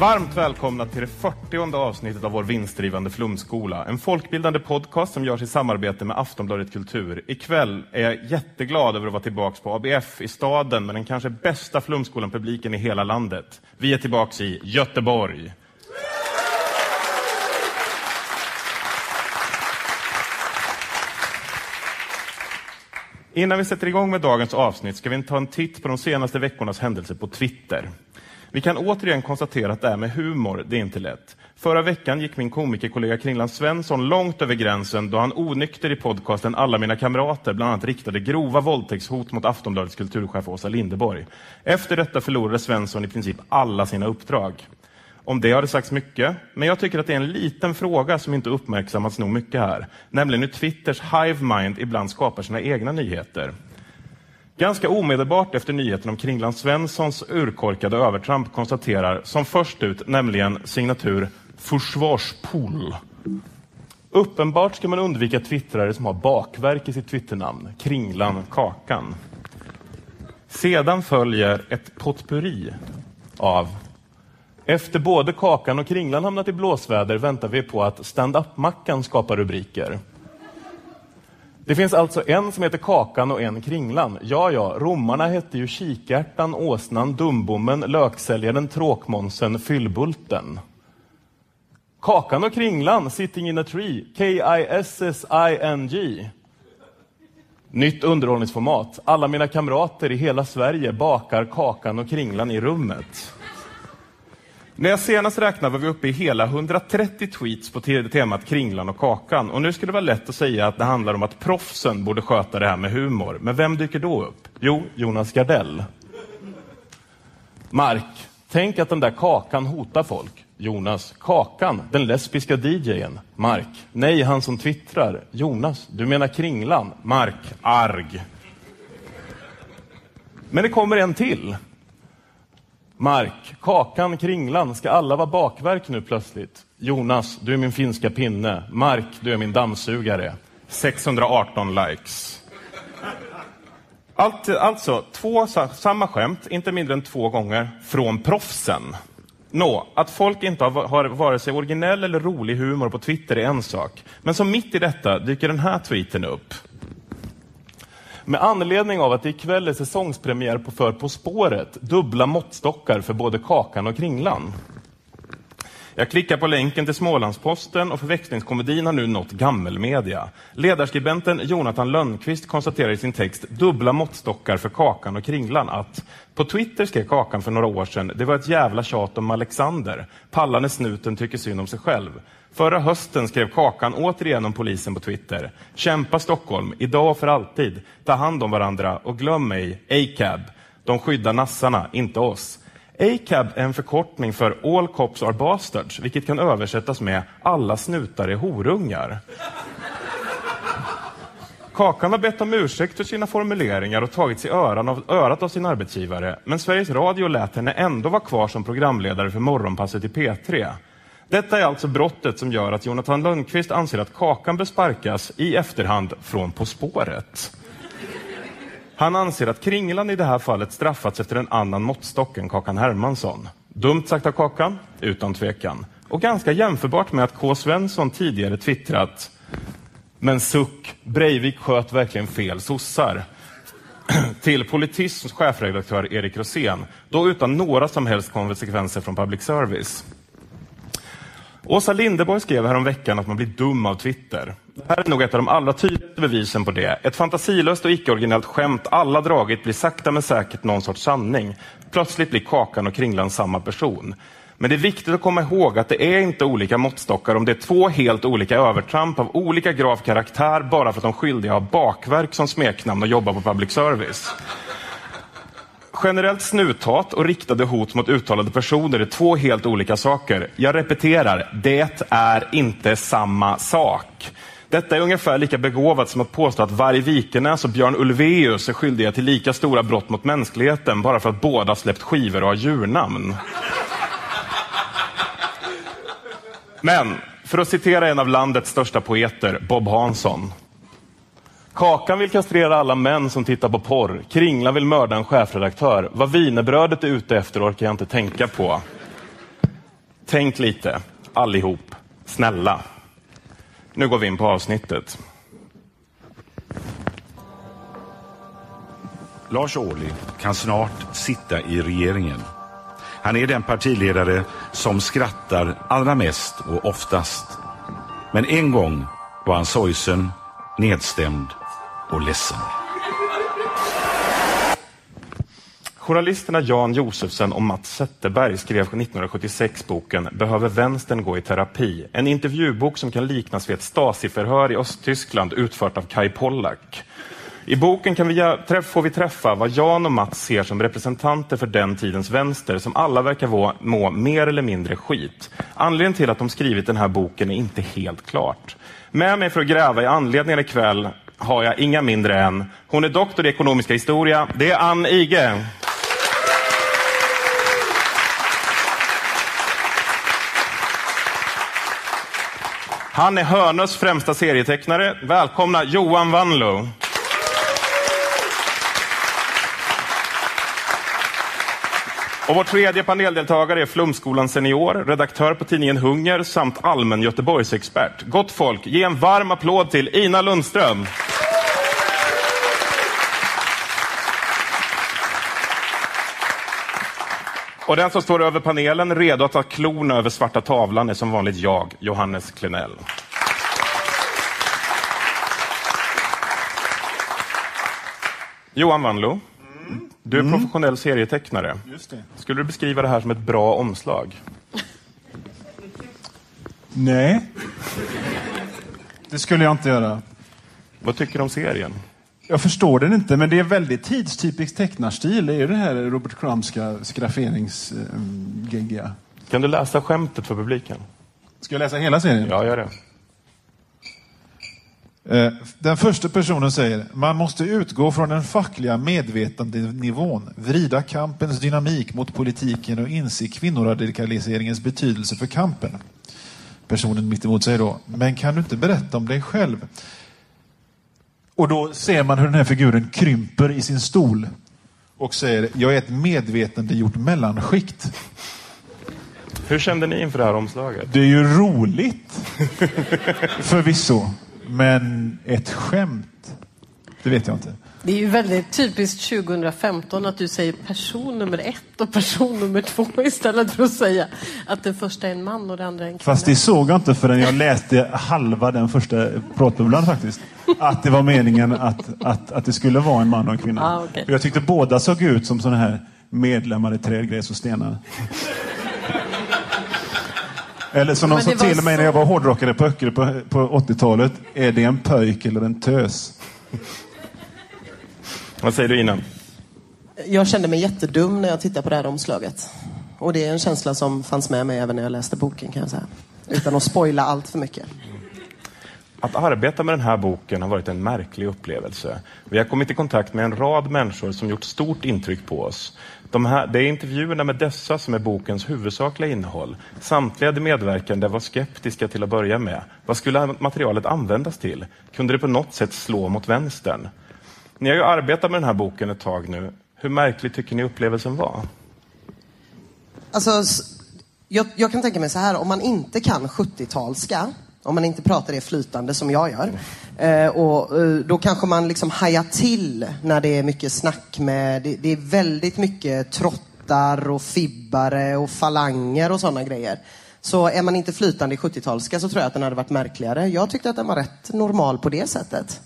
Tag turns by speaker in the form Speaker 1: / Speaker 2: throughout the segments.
Speaker 1: Varmt välkomna till det 40 avsnittet av vår vinstdrivande flumskola. En folkbildande podcast som görs i samarbete med Aftonbladet Kultur. Ikväll är jag jätteglad över att vara tillbaka på ABF i staden med den kanske bästa flumskolan-publiken i hela landet. Vi är tillbaka i Göteborg. Innan vi sätter igång med dagens avsnitt ska vi ta en titt på de senaste veckornas händelser på Twitter. Vi kan återigen konstatera att det här med humor, det är inte lätt. Förra veckan gick min komikerkollega Kringland Svensson långt över gränsen då han onykter i podcasten Alla mina kamrater bland annat riktade grova våldtäktshot mot Aftonbladets kulturchef Åsa Linderborg. Efter detta förlorade Svensson i princip alla sina uppdrag. Om det har det sagts mycket, men jag tycker att det är en liten fråga som inte uppmärksammats nog mycket här, nämligen hur Twitters hive mind ibland skapar sina egna nyheter. Ganska omedelbart efter nyheten om Kringland Svenssons urkorkade övertramp konstaterar som först ut, nämligen signatur Försvarspool. Uppenbart ska man undvika twittrare som har bakverk i sitt twitternamn, Kringlan Kakan. Sedan följer ett potpurri av efter både Kakan och Kringlan hamnat i blåsväder väntar vi på att stand-up-mackan skapar rubriker. Det finns alltså en som heter Kakan och en Kringlan. Ja, ja, romarna hette ju kikärtan, åsnan, dumbommen, löksäljaren, tråkmånsen, fyllbulten. Kakan och Kringlan, sitting in a tree, K-I-S-S-I-N-G. Nytt underhållningsformat. Alla mina kamrater i hela Sverige bakar Kakan och Kringlan i rummet. När jag senast räknade var vi uppe i hela 130 tweets på temat Kringlan och Kakan. Och nu skulle det vara lätt att säga att det handlar om att proffsen borde sköta det här med humor. Men vem dyker då upp? Jo, Jonas Gardell. Mark, tänk att den där Kakan hotar folk. Jonas, Kakan, den lesbiska DJen. Mark, nej, han som twittrar. Jonas, du menar Kringlan. Mark, arg. Men det kommer en till. Mark, Kakan, Kringlan, ska alla vara bakverk nu plötsligt? Jonas, du är min finska pinne. Mark, du är min dammsugare. 618 likes. Allt, alltså, två, samma skämt, inte mindre än två gånger, från proffsen. Nå, att folk inte har, har vare sig originell eller rolig humor på Twitter är en sak. Men som mitt i detta dyker den här tweeten upp. Med anledning av att det ikväll är säsongspremiär på För På spåret, dubbla måttstockar för både Kakan och Kringlan. Jag klickar på länken till Smålandsposten och förväxlingskomedin har nu nått gammelmedia. Ledarskribenten Jonathan Lönnqvist konstaterar i sin text dubbla måttstockar för Kakan och Kringlan att på Twitter skrev Kakan för några år sedan det var ett jävla tjat om Alexander. Pallande snuten tycker synd om sig själv. Förra hösten skrev Kakan återigen om polisen på Twitter. Kämpa Stockholm, idag och för alltid. Ta hand om varandra och glöm mig, ACAB. De skyddar nassarna, inte oss. ACAB är en förkortning för All Cops Are Bastards, vilket kan översättas med Alla snutar är horungar. Kakan har bett om ursäkt för sina formuleringar och tagits i öran av, örat av sin arbetsgivare, men Sveriges Radio lät henne ändå vara kvar som programledare för Morgonpasset i P3. Detta är alltså brottet som gör att Jonathan Lundqvist anser att Kakan bör sparkas i efterhand från På spåret. Han anser att Kringlan i det här fallet straffats efter en annan måttstock än Kakan Hermansson. Dumt sagt av Kakan, utan tvekan. Och ganska jämförbart med att K. Svensson tidigare twittrat men suck, Breivik sköt verkligen fel sossar. Till Politisms chefredaktör Erik Rosén, då utan några som helst konsekvenser från public service. Åsa Linderborg skrev häromveckan att man blir dum av Twitter. Det här är nog ett av de allra tydligaste bevisen på det. Ett fantasilöst och icke-originellt skämt alla dragit blir sakta men säkert någon sorts sanning. Plötsligt blir Kakan och Kringlan samma person. Men det är viktigt att komma ihåg att det är inte olika måttstockar om det är två helt olika övertramp av olika grav karaktär bara för att de skyldiga har bakverk som smeknamn och jobbar på public service. Generellt snuthat och riktade hot mot uttalade personer är två helt olika saker. Jag repeterar, det är inte samma sak. Detta är ungefär lika begåvat som att påstå att Varg Vikenäs och Björn Ulvaeus är skyldiga till lika stora brott mot mänskligheten bara för att båda släppt skivor och har djurnamn. Men, för att citera en av landets största poeter, Bob Hansson. Kakan vill kastrera alla män som tittar på porr. Kringlan vill mörda en chefredaktör. Vad vinerbrödet är ute efter orkar jag inte tänka på. Tänk lite, allihop. Snälla. Nu går vi in på avsnittet.
Speaker 2: Lars Ohly kan snart sitta i regeringen. Han är den partiledare som skrattar allra mest och oftast. Men en gång var han sorgsen, nedstämd och ledsen.
Speaker 1: Journalisterna Jan Josefsen och Mats Zetterberg skrev 1976 boken Behöver vänstern gå i terapi? En intervjubok som kan liknas vid ett Stasi-förhör i Östtyskland utfört av Kai Pollak. I boken kan vi, får vi träffa vad Jan och Mats ser som representanter för den tidens vänster som alla verkar må mer eller mindre skit. Anledningen till att de skrivit den här boken är inte helt klart. Med mig för att gräva i anledningen ikväll har jag inga mindre än, hon är doktor i ekonomiska historia, det är Ann Ige. Han är Hörnös främsta serietecknare. Välkomna Johan Wanlo. Och vår tredje paneldeltagare är Flumskolan senior, redaktör på tidningen Hunger samt allmän Göteborgsexpert. Gott folk, ge en varm applåd till Ina Lundström. Och den som står över panelen, redo att ta klorna över svarta tavlan, är som vanligt jag, Johannes Klenell. Johan Wanlo, mm. du är mm. professionell serietecknare.
Speaker 3: Just det.
Speaker 1: Skulle du beskriva det här som ett bra omslag?
Speaker 3: Nej, det skulle jag inte göra.
Speaker 1: Vad tycker du om serien?
Speaker 3: Jag förstår den inte, men det är väldigt tidstypisk tecknarstil. Det är ju det här Robert Crumbska skrafferingsgeggiga.
Speaker 1: Kan du läsa skämtet för publiken?
Speaker 3: Ska jag läsa hela serien?
Speaker 1: Ja, gör det.
Speaker 3: Eh, den första personen säger, man måste utgå från den fackliga medvetandenivån, vrida kampens dynamik mot politiken och inse kvinnoradikaliseringens betydelse för kampen. Personen mittemot säger då, men kan du inte berätta om dig själv? Och då ser man hur den här figuren krymper i sin stol och säger, jag är ett medvetandegjort mellanskikt.
Speaker 1: Hur kände ni inför det här omslaget?
Speaker 3: Det är ju roligt, förvisso. Men ett skämt, det vet jag inte.
Speaker 4: Det är ju väldigt typiskt 2015 att du säger person nummer ett och person nummer två istället för att säga att den första är en man och den andra är en kvinna.
Speaker 3: Fast det såg jag inte förrän jag läste halva den första pratbubblan faktiskt. Att det var meningen att, att, att det skulle vara en man och en kvinna.
Speaker 4: Ah, okay.
Speaker 3: Jag tyckte båda såg ut som sådana här medlemmar i Träd, gräs och stenar. Eller som de sa till mig så... när jag var hårdrockare på Öckerö på, på 80-talet. Är det en pöjk eller en tös?
Speaker 1: Vad säger du innan?
Speaker 4: Jag kände mig jättedum när jag tittade på det här omslaget. Och det är en känsla som fanns med mig även när jag läste boken kan jag säga. Utan att spoila allt för mycket.
Speaker 1: Att arbeta med den här boken har varit en märklig upplevelse. Vi har kommit i kontakt med en rad människor som gjort stort intryck på oss. De här, det är intervjuerna med dessa som är bokens huvudsakliga innehåll. Samtliga de medverkande var skeptiska till att börja med. Vad skulle materialet användas till? Kunde det på något sätt slå mot vänstern? Ni har ju arbetat med den här boken ett tag nu. Hur märklig tycker ni upplevelsen var?
Speaker 4: Alltså, jag, jag kan tänka mig så här, om man inte kan 70-talska, om man inte pratar det flytande som jag gör, eh, och, eh, då kanske man liksom hajar till när det är mycket snack med, det, det är väldigt mycket trottar och fibbare och falanger och sådana grejer. Så är man inte flytande i 70-talska så tror jag att den hade varit märkligare. Jag tyckte att den var rätt normal på det sättet.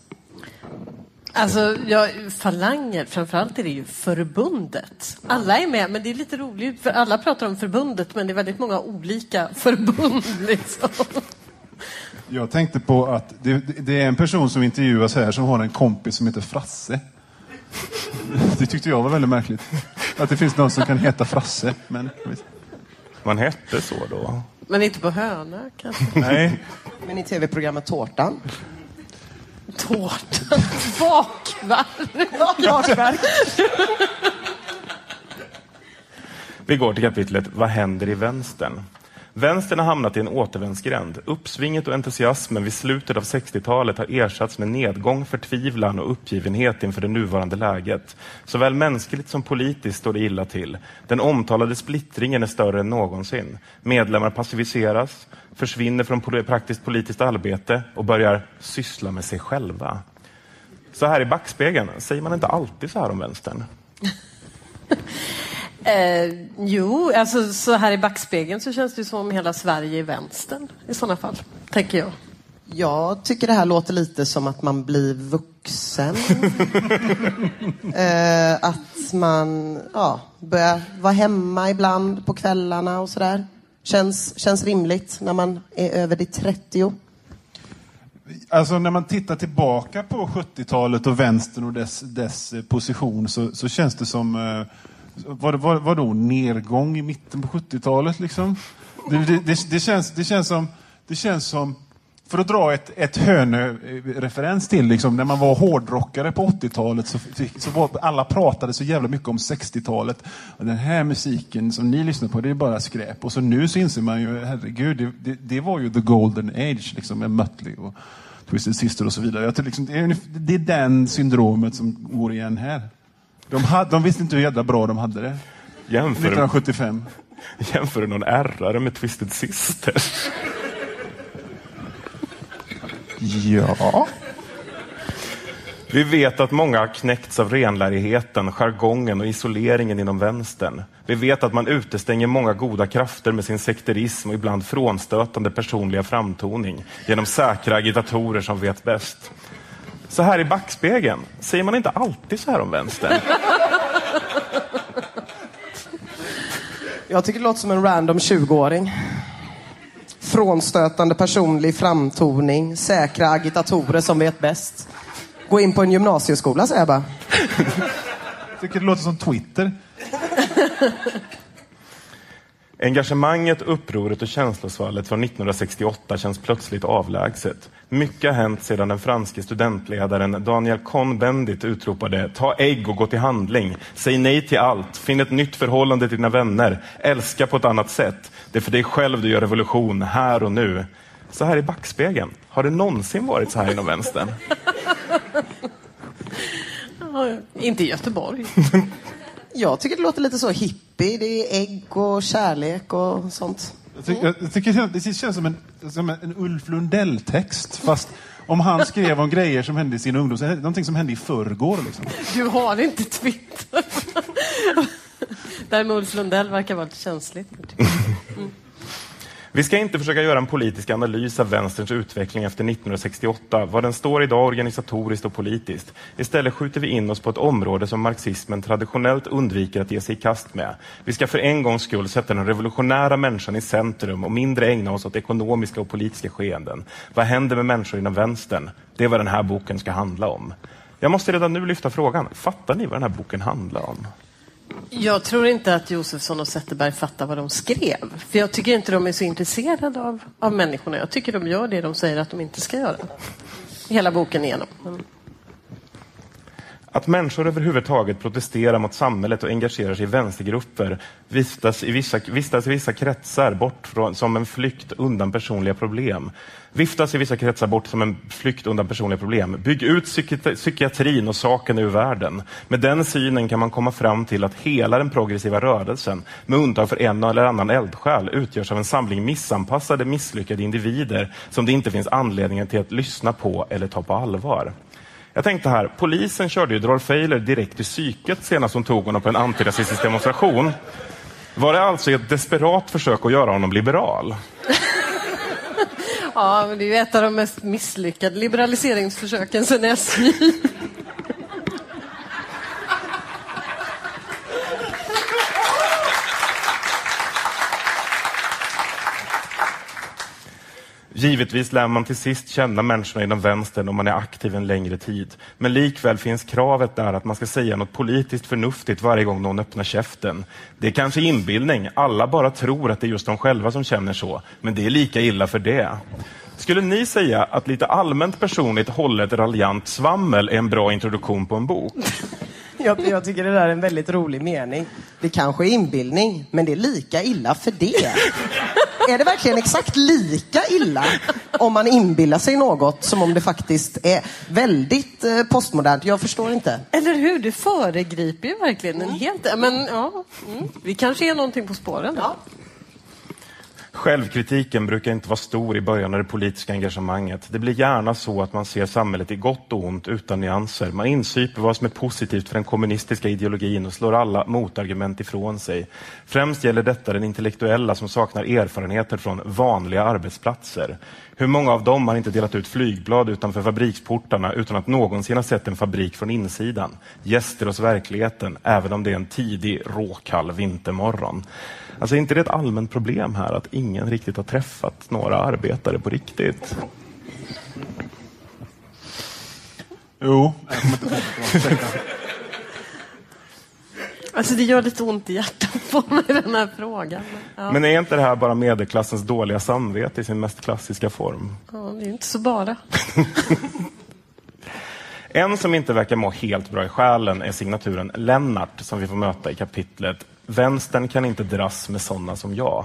Speaker 4: Alltså, ja, falanger, framförallt är det ju förbundet. Alla är med, men det är lite roligt för alla pratar om förbundet, men det är väldigt många olika förbund. Liksom.
Speaker 3: Jag tänkte på att det, det, är en person som intervjuas här som har en kompis som heter Frasse. Det tyckte jag var väldigt märkligt. att det finns någon som kan heta Frasse. Men,
Speaker 1: Man hette så då.
Speaker 5: Men inte på Höna kanske?
Speaker 3: nej.
Speaker 4: Men i tv-programmet Tårtan.
Speaker 5: Tårtan. Bakverk.
Speaker 1: Vi går till kapitlet Vad händer i vänstern? Vänstern har hamnat i en återvändsgränd. Uppsvinget och entusiasmen vid slutet av 60-talet har ersatts med nedgång, förtvivlan och uppgivenhet inför det nuvarande läget. Såväl mänskligt som politiskt står det illa till. Den omtalade splittringen är större än någonsin. Medlemmar passiviseras, försvinner från praktiskt politiskt arbete och börjar syssla med sig själva. Så här i backspegeln, säger man inte alltid så här om vänstern?
Speaker 5: Eh, jo, alltså så här i backspegeln så känns det som om hela Sverige är vänstern i sådana fall, tänker jag.
Speaker 4: Jag tycker det här låter lite som att man blir vuxen. eh, att man ja, börjar vara hemma ibland på kvällarna och sådär. Känns, känns rimligt när man är över de 30.
Speaker 3: Alltså när man tittar tillbaka på 70-talet och vänstern och dess, dess position så, så känns det som eh, var, var, var vadå, nedgång i mitten på 70-talet liksom? Det, det, det, det, känns, det, känns som, det känns som, för att dra ett, ett Hönö-referens till, liksom, när man var hårdrockare på 80-talet så, så var, alla pratade så jävla mycket om 60-talet. Den här musiken som ni lyssnar på, det är bara skräp. Och så nu så inser man ju, herregud, det, det, det var ju the golden age, liksom, med Mötley och Twisted Sister och så vidare. Jag liksom, det, är, det är den syndromet som går igen här. De, hade, de visste inte hur jävla bra de hade det.
Speaker 1: Jämför,
Speaker 3: 1975.
Speaker 1: jämför någon ärrare med Twisted Sister.
Speaker 3: Ja.
Speaker 1: Vi vet att många har knäckts av renlärigheten, jargongen och isoleringen inom vänstern. Vi vet att man utestänger många goda krafter med sin sekterism och ibland frånstötande personliga framtoning genom säkra agitatorer som vet bäst. Så här i backspegeln, säger man inte alltid så här om vänstern?
Speaker 4: Jag tycker det låter som en random 20-åring. Frånstötande personlig framtoning, säkra agitatorer som vet bäst. Gå in på en gymnasieskola säger jag bara.
Speaker 3: Jag tycker det låter som Twitter.
Speaker 1: Engagemanget, upproret och känslosvallet från 1968 känns plötsligt avlägset. Mycket har hänt sedan den franske studentledaren Daniel Cohn-Bendit utropade “Ta ägg och gå till handling. Säg nej till allt. Finn ett nytt förhållande till dina vänner. Älska på ett annat sätt. Det är för dig själv du gör revolution, här och nu.” Så här i backspegeln, har det någonsin varit så här inom vänstern?
Speaker 5: Inte i Göteborg.
Speaker 4: Jag tycker det låter lite så hippie. Det är ägg och kärlek och sånt.
Speaker 3: Jag tycker, jag tycker det känns som en, som en Ulf Lundell-text. Fast om han skrev om grejer som hände i sin ungdom. det Någonting som hände i förrgår. Liksom.
Speaker 5: Du har inte Twitter. Där med Ulf Lundell verkar vara lite känsligt.
Speaker 1: Vi ska inte försöka göra en politisk analys av vänsterns utveckling efter 1968, var den står idag organisatoriskt och politiskt. Istället skjuter vi in oss på ett område som marxismen traditionellt undviker att ge sig i kast med. Vi ska för en gångs skull sätta den revolutionära människan i centrum och mindre ägna oss åt ekonomiska och politiska skeenden. Vad händer med människor inom vänstern? Det är vad den här boken ska handla om. Jag måste redan nu lyfta frågan, fattar ni vad den här boken handlar om?
Speaker 5: Jag tror inte att Josefsson och Zetterberg fattar vad de skrev. För jag tycker inte de är så intresserade av, av människorna. Jag tycker de gör det de säger att de inte ska göra. Hela boken igenom. Men...
Speaker 1: Att människor överhuvudtaget protesterar mot samhället och engagerar sig i vänstergrupper vistas i vissa, vistas i vissa kretsar bort från, som en flykt undan personliga problem. Viftas i vissa kretsar bort som en flykt undan personliga problem. Bygg ut psyki- psykiatrin och saken ur världen. Med den synen kan man komma fram till att hela den progressiva rörelsen, med undantag för en eller annan eldsjäl, utgörs av en samling missanpassade, misslyckade individer som det inte finns anledning till att lyssna på eller ta på allvar. Jag tänkte här, polisen körde ju Drolf Feiler direkt i psyket senast hon tog honom på en antirasistisk demonstration. Var det alltså ett desperat försök att göra honom liberal?
Speaker 5: Ja, men det är ju ett av de mest misslyckade liberaliseringsförsöken sedan SJ.
Speaker 1: Givetvis lär man till sist känna människorna inom vänstern om man är aktiv en längre tid. Men likväl finns kravet där att man ska säga något politiskt förnuftigt varje gång någon öppnar käften. Det är kanske inbildning. Alla bara tror att det är just de själva som känner så. Men det är lika illa för det. Skulle ni säga att lite allmänt personligt hållet raljant svammel är en bra introduktion på en bok?
Speaker 4: Jag, jag tycker det där är en väldigt rolig mening. Det kanske är inbildning, men det är lika illa för det är det verkligen exakt lika illa om man inbillar sig något som om det faktiskt är väldigt eh, postmodernt? Jag förstår inte.
Speaker 5: Eller hur? Det föregriper ju verkligen en helt... Men ja, mm. vi kanske är någonting på spåren.
Speaker 4: Ja.
Speaker 1: Självkritiken brukar inte vara stor i början av det politiska engagemanget. Det blir gärna så att man ser samhället i gott och ont utan nyanser. Man insyper vad som är positivt för den kommunistiska ideologin och slår alla motargument ifrån sig. Främst gäller detta den intellektuella som saknar erfarenheter från vanliga arbetsplatser. Hur många av dem har inte delat ut flygblad utanför fabriksportarna utan att någonsin ha sett en fabrik från insidan? Gäster hos verkligheten, även om det är en tidig råkall vintermorgon. Alltså är inte det ett allmänt problem här att ingen riktigt har träffat några arbetare på riktigt?
Speaker 3: Jo, jag kommer inte tänka på det. Ursäkta.
Speaker 5: Alltså det gör lite ont i hjärtat på mig den här frågan. Ja.
Speaker 1: Men är inte det här bara medelklassens dåliga samvete i sin mest klassiska form?
Speaker 5: ja, det är ju inte så bara.
Speaker 1: En som inte verkar må helt bra i själen är signaturen Lennart som vi får möta i kapitlet Vänstern kan inte dras med sådana som jag.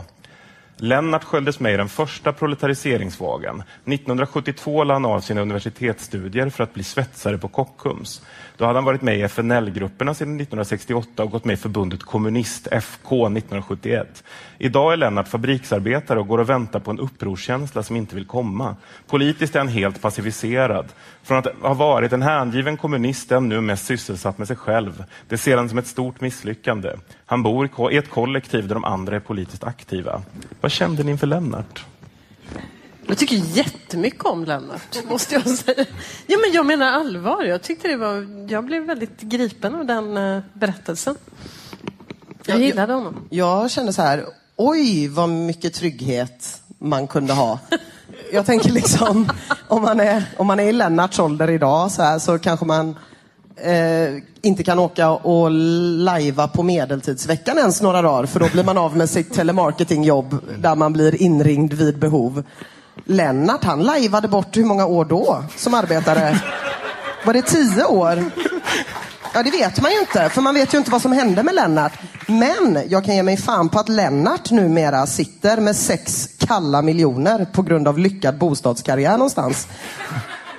Speaker 1: Lennart sköljdes med i den första proletariseringsvågen. 1972 la han av sina universitetsstudier för att bli svetsare på Kockums. Då hade han varit med i FNL-grupperna sedan 1968 och gått med i förbundet Kommunist, FK, 1971. Idag är Lennart fabriksarbetare och går och väntar på en upprorskänsla som inte vill komma. Politiskt är han helt passiviserad. Från att ha varit en hängiven kommunist är han nu mest sysselsatt med sig själv. Det ser han som ett stort misslyckande. Han bor i i ett kollektiv där de andra är politiskt aktiva. Vad kände ni inför Lennart?
Speaker 5: Jag tycker jättemycket om Lennart, måste jag säga. Ja, men jag menar allvar. Jag, tyckte det var, jag blev väldigt gripen av den eh, berättelsen. Jag
Speaker 4: Ja,
Speaker 5: gillade honom.
Speaker 4: Jag kände så här, oj vad mycket trygghet man kunde ha. Jag tänker liksom, om man är, om man är i Lennarts ålder idag så, här, så kanske man eh, inte kan åka och lajva på medeltidsveckan ens några dagar för då blir man av med sitt telemarketingjobb där man blir inringd vid behov. Lennart han lajvade bort hur många år då som arbetare? Var det tio år? Ja, det vet man ju inte, för man vet ju inte vad som hände med Lennart. Men jag kan ge mig fan på att Lennart numera sitter med sex kalla miljoner på grund av lyckad bostadskarriär någonstans.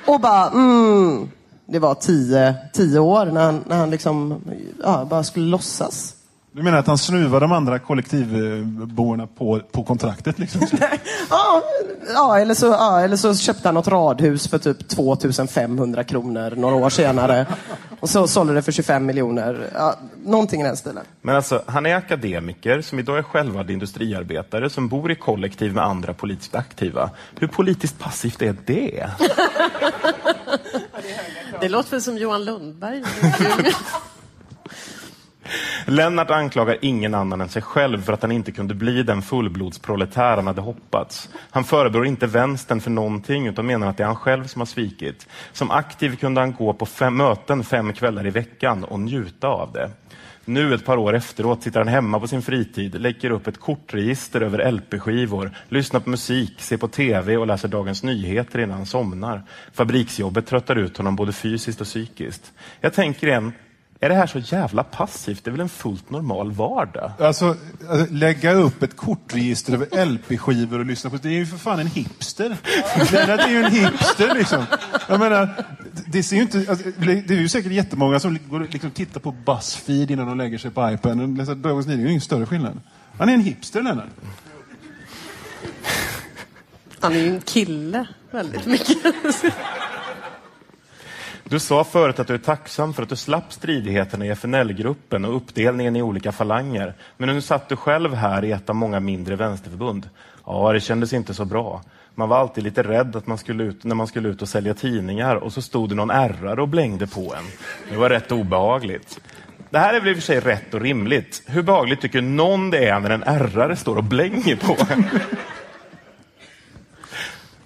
Speaker 4: Och bara, mm, det var tio, tio år när han, när han liksom, ja, bara skulle låtsas.
Speaker 3: Du menar att han snuvade de andra kollektivborna på, på kontraktet? Liksom?
Speaker 4: Ja, ja, eller så, ja, eller så köpte han något radhus för typ 2500 kronor några år senare. Och så sålde det för 25 miljoner. Ja, någonting i den stilen.
Speaker 1: Men alltså, han är akademiker som idag är självvald industriarbetare som bor i kollektiv med andra politiskt aktiva. Hur politiskt passivt är det?
Speaker 5: Det låter väl som Johan Lundberg.
Speaker 1: Lennart anklagar ingen annan än sig själv för att han inte kunde bli den fullblodsproletär han hade hoppats. Han förebrår inte vänstern för någonting utan menar att det är han själv som har svikit. Som aktiv kunde han gå på fem möten fem kvällar i veckan och njuta av det. Nu ett par år efteråt sitter han hemma på sin fritid, lägger upp ett kortregister över LP-skivor, lyssnar på musik, ser på TV och läser Dagens Nyheter innan han somnar. Fabriksjobbet tröttar ut honom både fysiskt och psykiskt. Jag tänker igen, är det här så jävla passivt? Det är väl en fullt normal vardag?
Speaker 3: Alltså, alltså, lägga upp ett kortregister över LP-skivor och lyssna på det är ju för fan en hipster. Lennart är ju en hipster liksom. Jag menar, det, ser ju inte, alltså, det är ju säkert jättemånga som går liksom tittar på Buzzfeed innan de lägger sig på iPaden och läser Dagens Nyheter. Det är ju ingen större skillnad. Han är en hipster, Lennart.
Speaker 5: Han är ju en kille väldigt mycket.
Speaker 1: Du sa förut att du är tacksam för att du slapp stridigheterna i FNL-gruppen och uppdelningen i olika falanger. Men nu satt du själv här i ett av många mindre vänsterförbund. Ja, det kändes inte så bra. Man var alltid lite rädd att man skulle ut, när man skulle ut och sälja tidningar och så stod det någon ärrare och blängde på en. Det var rätt obehagligt. Det här är väl i och för sig rätt och rimligt. Hur behagligt tycker någon det är när en ärrare står och blänger på en?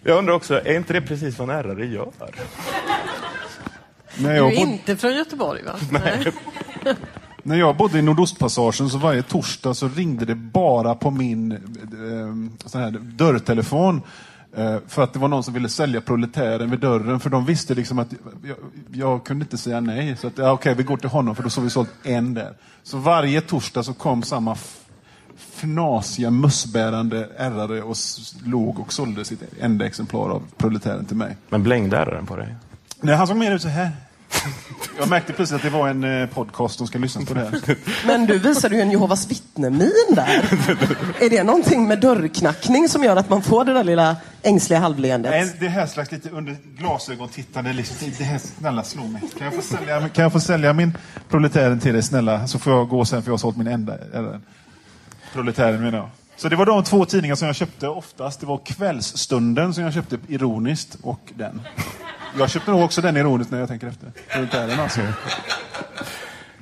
Speaker 1: Jag undrar också, är inte det precis vad en ärrare gör?
Speaker 3: När
Speaker 5: Du
Speaker 3: jag,
Speaker 5: är
Speaker 3: bod,
Speaker 5: inte från Göteborg va? Nej.
Speaker 3: när jag bodde i Nordostpassagen så varje torsdag så ringde det bara på min eh, sån här dörrtelefon. Eh, för att det var någon som ville sälja proletären vid dörren. För de visste liksom att jag, jag kunde inte säga nej. Så att, ja, okej, vi går till honom för då så har vi sålt en där. Så varje torsdag så kom samma fnasiga, mössbärande ärrare och låg och sålde sitt enda exemplar av proletären till mig.
Speaker 1: Men blängde RR'n på dig?
Speaker 3: Nej, han såg mer ut så här. Jag märkte precis att det var en eh, podcast som ska lyssna på det här.
Speaker 4: Men du visade ju en Jehovas vittnemin där. är det någonting med dörrknackning som gör att man får det där lilla ängsliga halvleendet?
Speaker 3: Nej, det här slags lite under glasögon-tittande. Liksom, det- det här, snälla slå mig. Kan jag, få sälja, kan jag få sälja min proletären till dig snälla? Så får jag gå sen för jag har sålt min enda. Eller, proletären menar jag. Så det var de två tidningar som jag köpte oftast. Det var Kvällsstunden som jag köpte ironiskt och den. Jag köpte nog också den ironiskt när jag tänker efter. Alltså.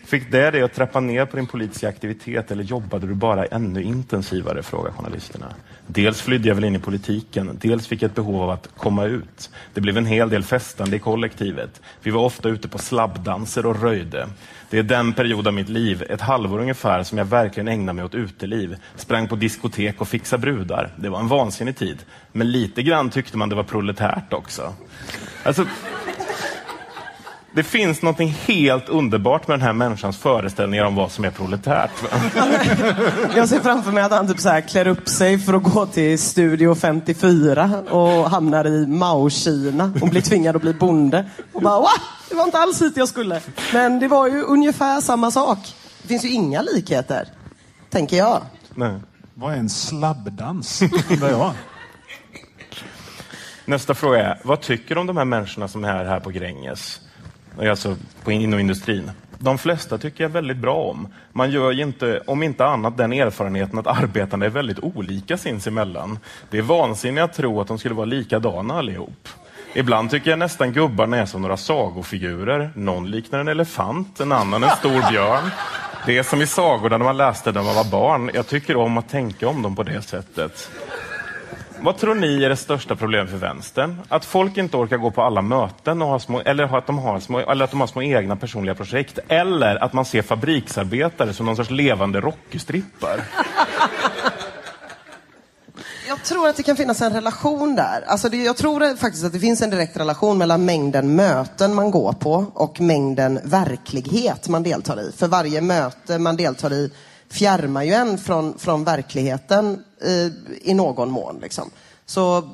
Speaker 1: Fick det dig att trappa ner på din politiska aktivitet eller jobbade du bara ännu intensivare? frågar journalisterna. Dels flydde jag väl in i politiken, dels fick jag ett behov av att komma ut. Det blev en hel del festande i kollektivet. Vi var ofta ute på slabbdanser och röjde. Det är den period av mitt liv, ett halvår ungefär, som jag verkligen ägnade mig åt uteliv. Sprang på diskotek och fixade brudar. Det var en vansinnig tid. Men lite grann tyckte man det var proletärt också. Alltså, det finns något helt underbart med den här människans föreställningar om vad som är proletärt.
Speaker 4: Jag ser framför mig att han typ så här klär upp sig för att gå till Studio 54 och hamnar i Mao-Kina och blir tvingad att bli bonde. Och bara, Wah! det var inte alls hit jag skulle. Men det var ju ungefär samma sak. Det finns ju inga likheter, tänker jag.
Speaker 1: Nej.
Speaker 3: Vad är en slabbdans? Undrar jag.
Speaker 1: Nästa fråga är, vad tycker du om de här människorna som är här på Gränges? Alltså på in- inom industrin. De flesta tycker jag väldigt bra om. Man gör ju inte, om inte annat, den erfarenheten att arbetarna är väldigt olika sinsemellan. Det är vansinnigt att tro att de skulle vara likadana allihop. Ibland tycker jag nästan gubbarna är som några sagofigurer. Någon liknar en elefant, en annan en stor björn. Det är som i sagorna när man läste när man var barn. Jag tycker om att tänka om dem på det sättet. Vad tror ni är det största problemet för vänstern? Att folk inte orkar gå på alla möten och ha små, eller att de har små, eller att de har små egna personliga projekt? Eller att man ser fabriksarbetare som någon sorts levande rockstrippar?
Speaker 4: Jag tror att det kan finnas en relation där. Alltså det, jag tror faktiskt att det finns en direkt relation mellan mängden möten man går på och mängden verklighet man deltar i. För varje möte man deltar i fjärmar ju en från, från verkligheten eh, i någon mån. Liksom. Så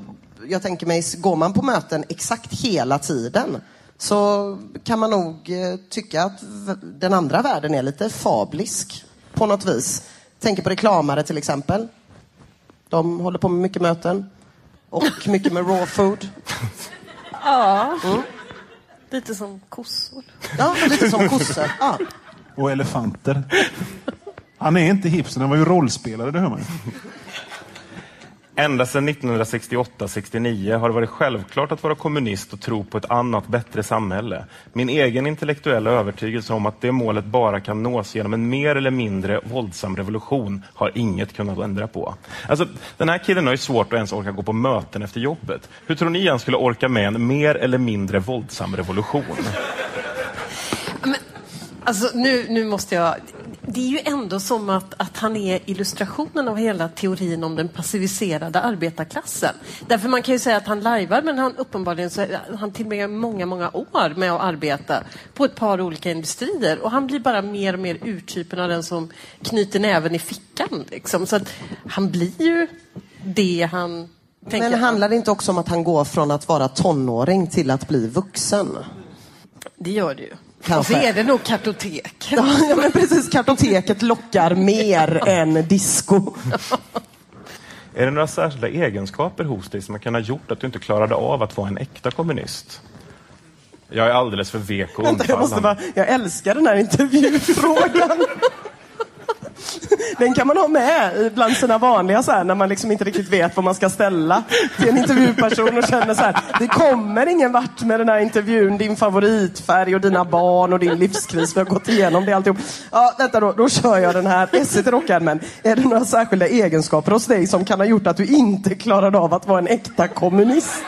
Speaker 4: jag tänker mig, går man på möten exakt hela tiden så kan man nog eh, tycka att den andra världen är lite fablisk på något vis. Tänker på reklamare till exempel. De håller på med mycket möten. Och mycket med raw food.
Speaker 5: Ja. Lite som kossor.
Speaker 4: Ja, lite som kossor. Ja.
Speaker 3: Och elefanter. Han är inte hipster, han var ju rollspelare, det hör man ju.
Speaker 1: Ända sedan 1968-69 har det varit självklart att vara kommunist och tro på ett annat, bättre samhälle. Min egen intellektuella övertygelse om att det målet bara kan nås genom en mer eller mindre våldsam revolution har inget kunnat ändra på. Alltså, den här killen har ju svårt att ens orka gå på möten efter jobbet. Hur tror ni han skulle orka med en mer eller mindre våldsam revolution?
Speaker 5: Alltså nu, nu måste jag... Det är ju ändå som att, att han är illustrationen av hela teorin om den passiviserade arbetarklassen. Därför man kan ju säga att han lajvar men han uppenbarligen så han tillbringar många, många år med att arbeta på ett par olika industrier och han blir bara mer och mer urtypen av den som knyter näven i fickan. Liksom. Så att han blir ju det han tänker.
Speaker 4: Men handlar det inte också om att han går från att vara tonåring till att bli vuxen?
Speaker 5: Det gör det ju.
Speaker 4: Kanske.
Speaker 5: Och så är det nog kartotek.
Speaker 4: Ja, men precis. Kartoteket lockar mer än disco.
Speaker 1: Är det några särskilda egenskaper hos dig som kan ha gjort att du inte klarade av att vara en äkta kommunist? Jag är alldeles för vek och
Speaker 4: Vänta, jag, måste
Speaker 1: undfallande.
Speaker 4: bara, jag älskar den här intervjufrågan. Den kan man ha med bland sina vanliga så här, när man liksom inte riktigt vet vad man ska ställa till en intervjuperson och känner så här, det kommer ingen vart med den här intervjun, din favoritfärg och dina barn och din livskris, vi har gått igenom det alltihop. Ja, vänta då, då kör jag den här. SVT Rockärmen, är det några särskilda egenskaper hos dig som kan ha gjort att du inte klarade av att vara en äkta kommunist?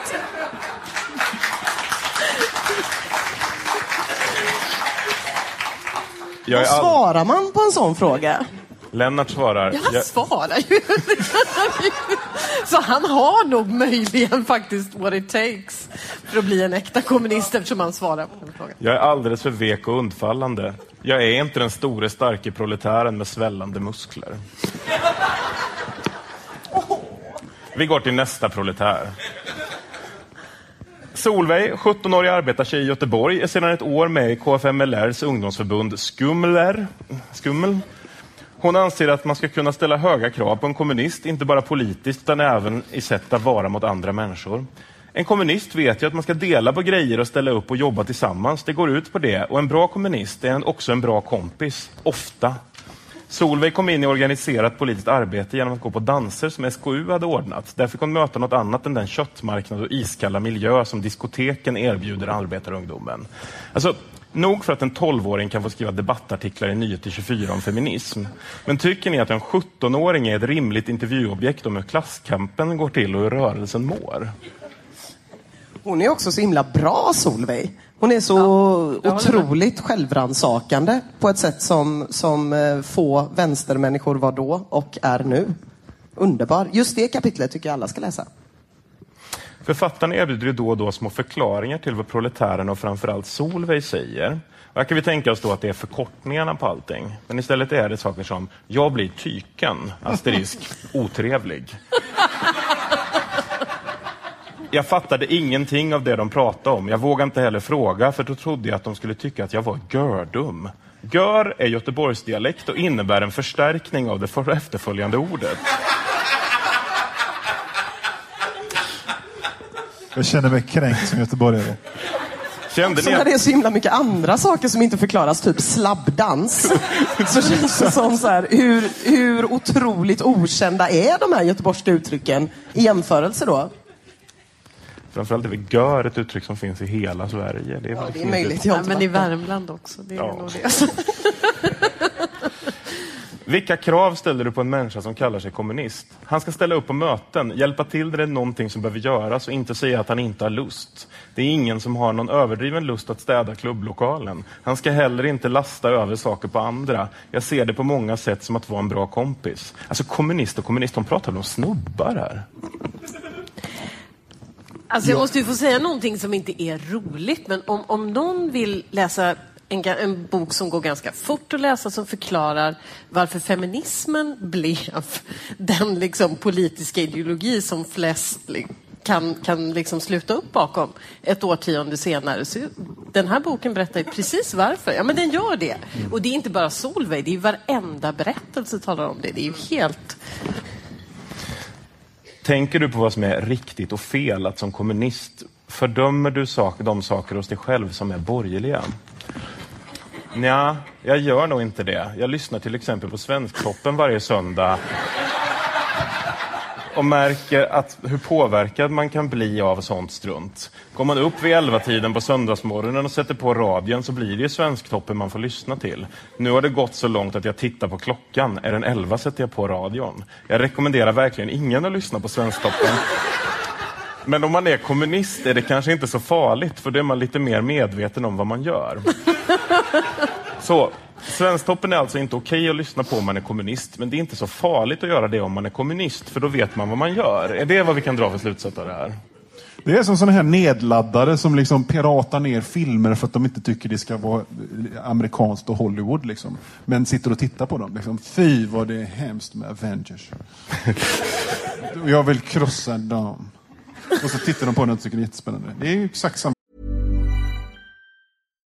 Speaker 1: Jag
Speaker 4: Vad
Speaker 1: all...
Speaker 4: svarar man på en sån fråga?
Speaker 1: Lennart svarar.
Speaker 5: Ja, han
Speaker 1: jag...
Speaker 5: svarar ju. Så han har nog möjligen faktiskt what it takes för att bli en äkta kommunist eftersom han svarar på den frågan.
Speaker 1: Jag är alldeles för vek och undfallande. Jag är inte den store starke proletären med svällande muskler. Vi går till nästa proletär. Solveig, 17-årig arbetartjej i Göteborg, är sedan ett år med i KFMLRs ungdomsförbund Skumler. Skummel. Hon anser att man ska kunna ställa höga krav på en kommunist, inte bara politiskt utan även i sätt att vara mot andra människor. En kommunist vet ju att man ska dela på grejer och ställa upp och jobba tillsammans. Det går ut på det. Och en bra kommunist är också en bra kompis. Ofta. Solveig kom in i organiserat politiskt arbete genom att gå på danser som SKU hade ordnat. Där fick hon möta något annat än den köttmarknad och iskalla miljö som diskoteken erbjuder arbetarungdomen. Alltså, nog för att en 12-åring kan få skriva debattartiklar i Nyheter 24 om feminism. Men tycker ni att en 17-åring är ett rimligt intervjuobjekt om hur klasskampen går till och hur rörelsen mår?
Speaker 4: Hon är också så himla bra, Solveig. Hon är så
Speaker 5: håller
Speaker 4: otroligt självransakande på ett sätt som, som eh, få vänstermänniskor var då och är nu. Underbar. Just det kapitlet tycker jag alla ska läsa.
Speaker 1: Författaren erbjuder ju då och då små förklaringar till vad proletärerna och framförallt Solveig säger. Och här kan vi tänka oss då att det är förkortningarna på allting. Men istället är det saker som “Jag blir tyken”, asterisk, otrevlig. Jag fattade ingenting av det de pratade om. Jag vågade inte heller fråga, för då trodde jag att de skulle tycka att jag var gördum. Gör är Göteborgsdialekt och innebär en förstärkning av det för efterföljande ordet.
Speaker 3: Jag känner mig kränkt som göteborgare.
Speaker 1: Kände ni
Speaker 4: när
Speaker 1: att...
Speaker 4: det är så himla mycket andra saker som inte förklaras, typ slabbdans, så känns det som så här, hur, hur otroligt okända är de här göteborgska uttrycken i jämförelse då?
Speaker 1: Framförallt är väl gör ett uttryck som finns i hela Sverige. Det är,
Speaker 4: Ja, det är möjligt.
Speaker 5: Ja, men i
Speaker 4: där.
Speaker 5: Värmland också. Det är
Speaker 1: Ja.
Speaker 5: nog det.
Speaker 1: Vilka krav ställer du på en människa som kallar sig kommunist? Han ska ställa upp på möten, hjälpa till när det är någonting som behöver göras och inte säga att han inte har lust. Det är ingen som har någon överdriven lust att städa klubblokalen. Han ska heller inte lasta över saker på andra. Jag ser det på många sätt som att vara en bra kompis. Alltså kommunist och kommunist, de pratar väl om snubbar här?
Speaker 5: Alltså jag måste ju få säga någonting som inte är roligt, men om, om någon vill läsa en, en bok som går ganska fort att läsa som förklarar varför feminismen blev den liksom politiska ideologi som flest kan, kan liksom sluta upp bakom ett årtionde senare. Så den här boken berättar precis varför. Ja, men den gör det. Och det är inte bara Solveig, det är varenda berättelse talar om det. Det är ju helt...
Speaker 1: Tänker du på vad som är riktigt och fel att som kommunist fördömer du sak, de saker hos dig själv som är borgerliga? Nja, jag gör nog inte det. Jag lyssnar till exempel på Svensktoppen varje söndag och märker att hur påverkad man kan bli av sånt strunt. Går man upp vid 11-tiden på söndagsmorgonen och sätter på radion så blir det ju Svensktoppen man får lyssna till. Nu har det gått så långt att jag tittar på klockan. Är den 11 sätter jag på radion. Jag rekommenderar verkligen ingen att lyssna på Svensktoppen. Men om man är kommunist är det kanske inte så farligt för då är man lite mer medveten om vad man gör. Så, Svensktoppen är alltså inte okej att lyssna på om man är kommunist, men det är inte så farligt att göra det om man är kommunist, för då vet man vad man gör. Är det vad vi kan dra för slutsats av det här?
Speaker 3: Det är som sådana här nedladdare som liksom piratar ner filmer för att de inte tycker det ska vara amerikanskt och Hollywood. Liksom. Men sitter och tittar på dem. Liksom. Fy vad det är hemskt med Avengers. Jag vill krossa dem. Och så tittar de på den och tycker det är jättespännande. Det är ju exakt samma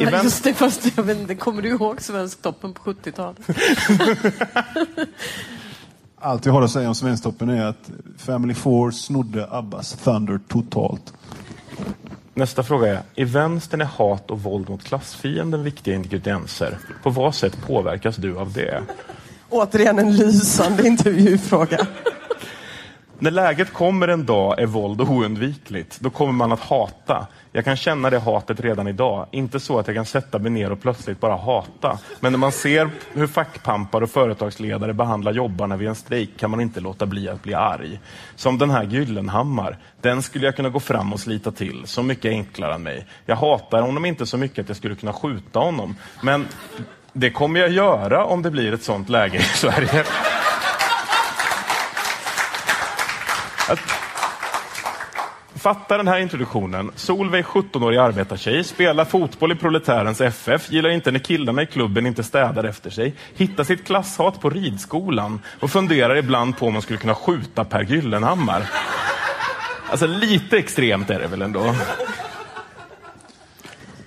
Speaker 5: Ja,
Speaker 1: vem-
Speaker 5: Just det, fast jag vet inte, kommer du ihåg Svensktoppen på 70-talet?
Speaker 3: Allt jag har att säga om Svensktoppen är att Family Four snodde Abbas Thunder totalt.
Speaker 1: Nästa fråga är, i vänstern är hat och våld mot klassfienden viktiga ingredienser. På vad sätt påverkas du av det?
Speaker 4: Återigen en lysande intervjufråga.
Speaker 1: När läget kommer en dag är våld oundvikligt. Då kommer man att hata. Jag kan känna det hatet redan idag. Inte så att jag kan sätta mig ner och plötsligt bara hata. Men när man ser hur fackpampar och företagsledare behandlar jobbarna vid en strejk kan man inte låta bli att bli arg. Som den här Gyllenhammar. Den skulle jag kunna gå fram och slita till. Så mycket enklare än mig. Jag hatar honom inte så mycket att jag skulle kunna skjuta honom. Men det kommer jag göra om det blir ett sånt läge i Sverige. Fatta den här introduktionen. Solveig, 17-årig arbetartjej, spelar fotboll i proletärens FF, gillar inte när killarna i klubben inte städar efter sig, hittar sitt klasshat på ridskolan och funderar ibland på om man skulle kunna skjuta Per Gyllenhammar. Alltså lite extremt är det väl ändå?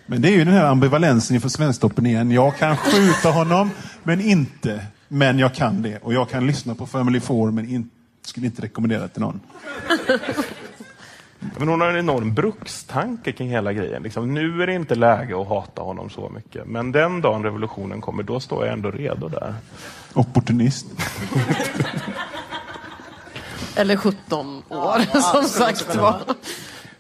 Speaker 3: Men det är ju den här ambivalensen inför Svensktoppen igen. Jag kan skjuta honom, men inte. Men jag kan det. Och jag kan lyssna på Family Four, men inte skulle inte rekommendera det till någon.
Speaker 1: Men hon har en enorm brukstanke kring hela grejen. Liksom, nu är det inte läge att hata honom så mycket. Men den dagen revolutionen kommer, då står jag ändå redo där.
Speaker 3: Opportunist.
Speaker 5: Eller 17 år, som sagt var.